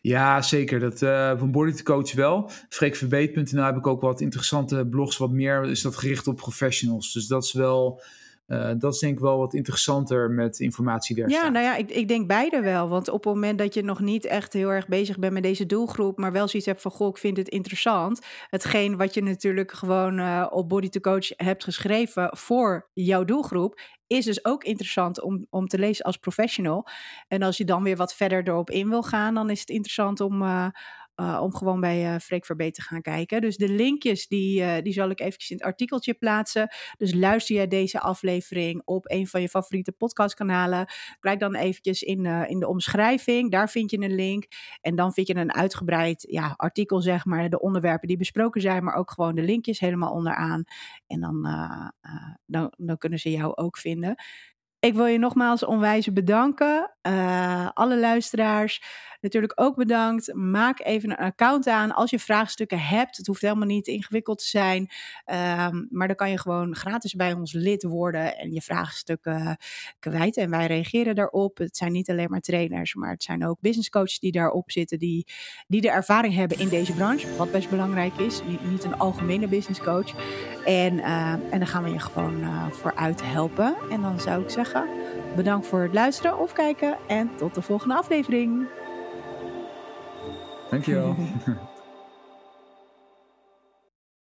Ja, zeker. Dat, uh, van Body to Coach wel. Freekverbeet.nl heb ik ook wat interessante blogs. Wat meer is dat gericht op professionals. Dus dat is wel uh, dat is denk ik wel wat interessanter met informatie daar. Ja, nou ja, ik, ik denk beide wel. Want op het moment dat je nog niet echt heel erg bezig bent met deze doelgroep, maar wel zoiets hebt van goh, ik vind het interessant. Hetgeen wat je natuurlijk gewoon uh, op Body to Coach hebt geschreven voor jouw doelgroep, is dus ook interessant om, om te lezen als professional. En als je dan weer wat verder erop in wil gaan, dan is het interessant om, uh, uh, om gewoon bij uh, Freek Verbeet te gaan kijken. Dus de linkjes die, uh, die zal ik eventjes in het artikeltje plaatsen. Dus luister jij deze aflevering op een van je favoriete podcastkanalen. Kijk dan eventjes in, in de omschrijving. Daar vind je een link. En dan vind je een uitgebreid ja, artikel, zeg maar. De onderwerpen die besproken zijn, maar ook gewoon de linkjes helemaal onderaan. En dan, dan, dan kunnen ze jou ook vinden. Ik wil je nogmaals onwijs bedanken. Alle luisteraars natuurlijk ook bedankt. Maak even een account aan als je vraagstukken hebt. Het hoeft helemaal niet ingewikkeld te zijn. Um, maar dan kan je gewoon gratis bij ons lid worden en je vraagstukken kwijt. En wij reageren daarop. Het zijn niet alleen maar trainers, maar het zijn ook business coaches die daarop zitten. Die, die de ervaring hebben in deze branche. Wat best belangrijk is. Niet, een algemene business coach. En, uh, en dan gaan we je gewoon uh, vooruit helpen. En dan zou ik zeggen, bedankt voor het luisteren of kijken. En tot de volgende aflevering. Dankjewel.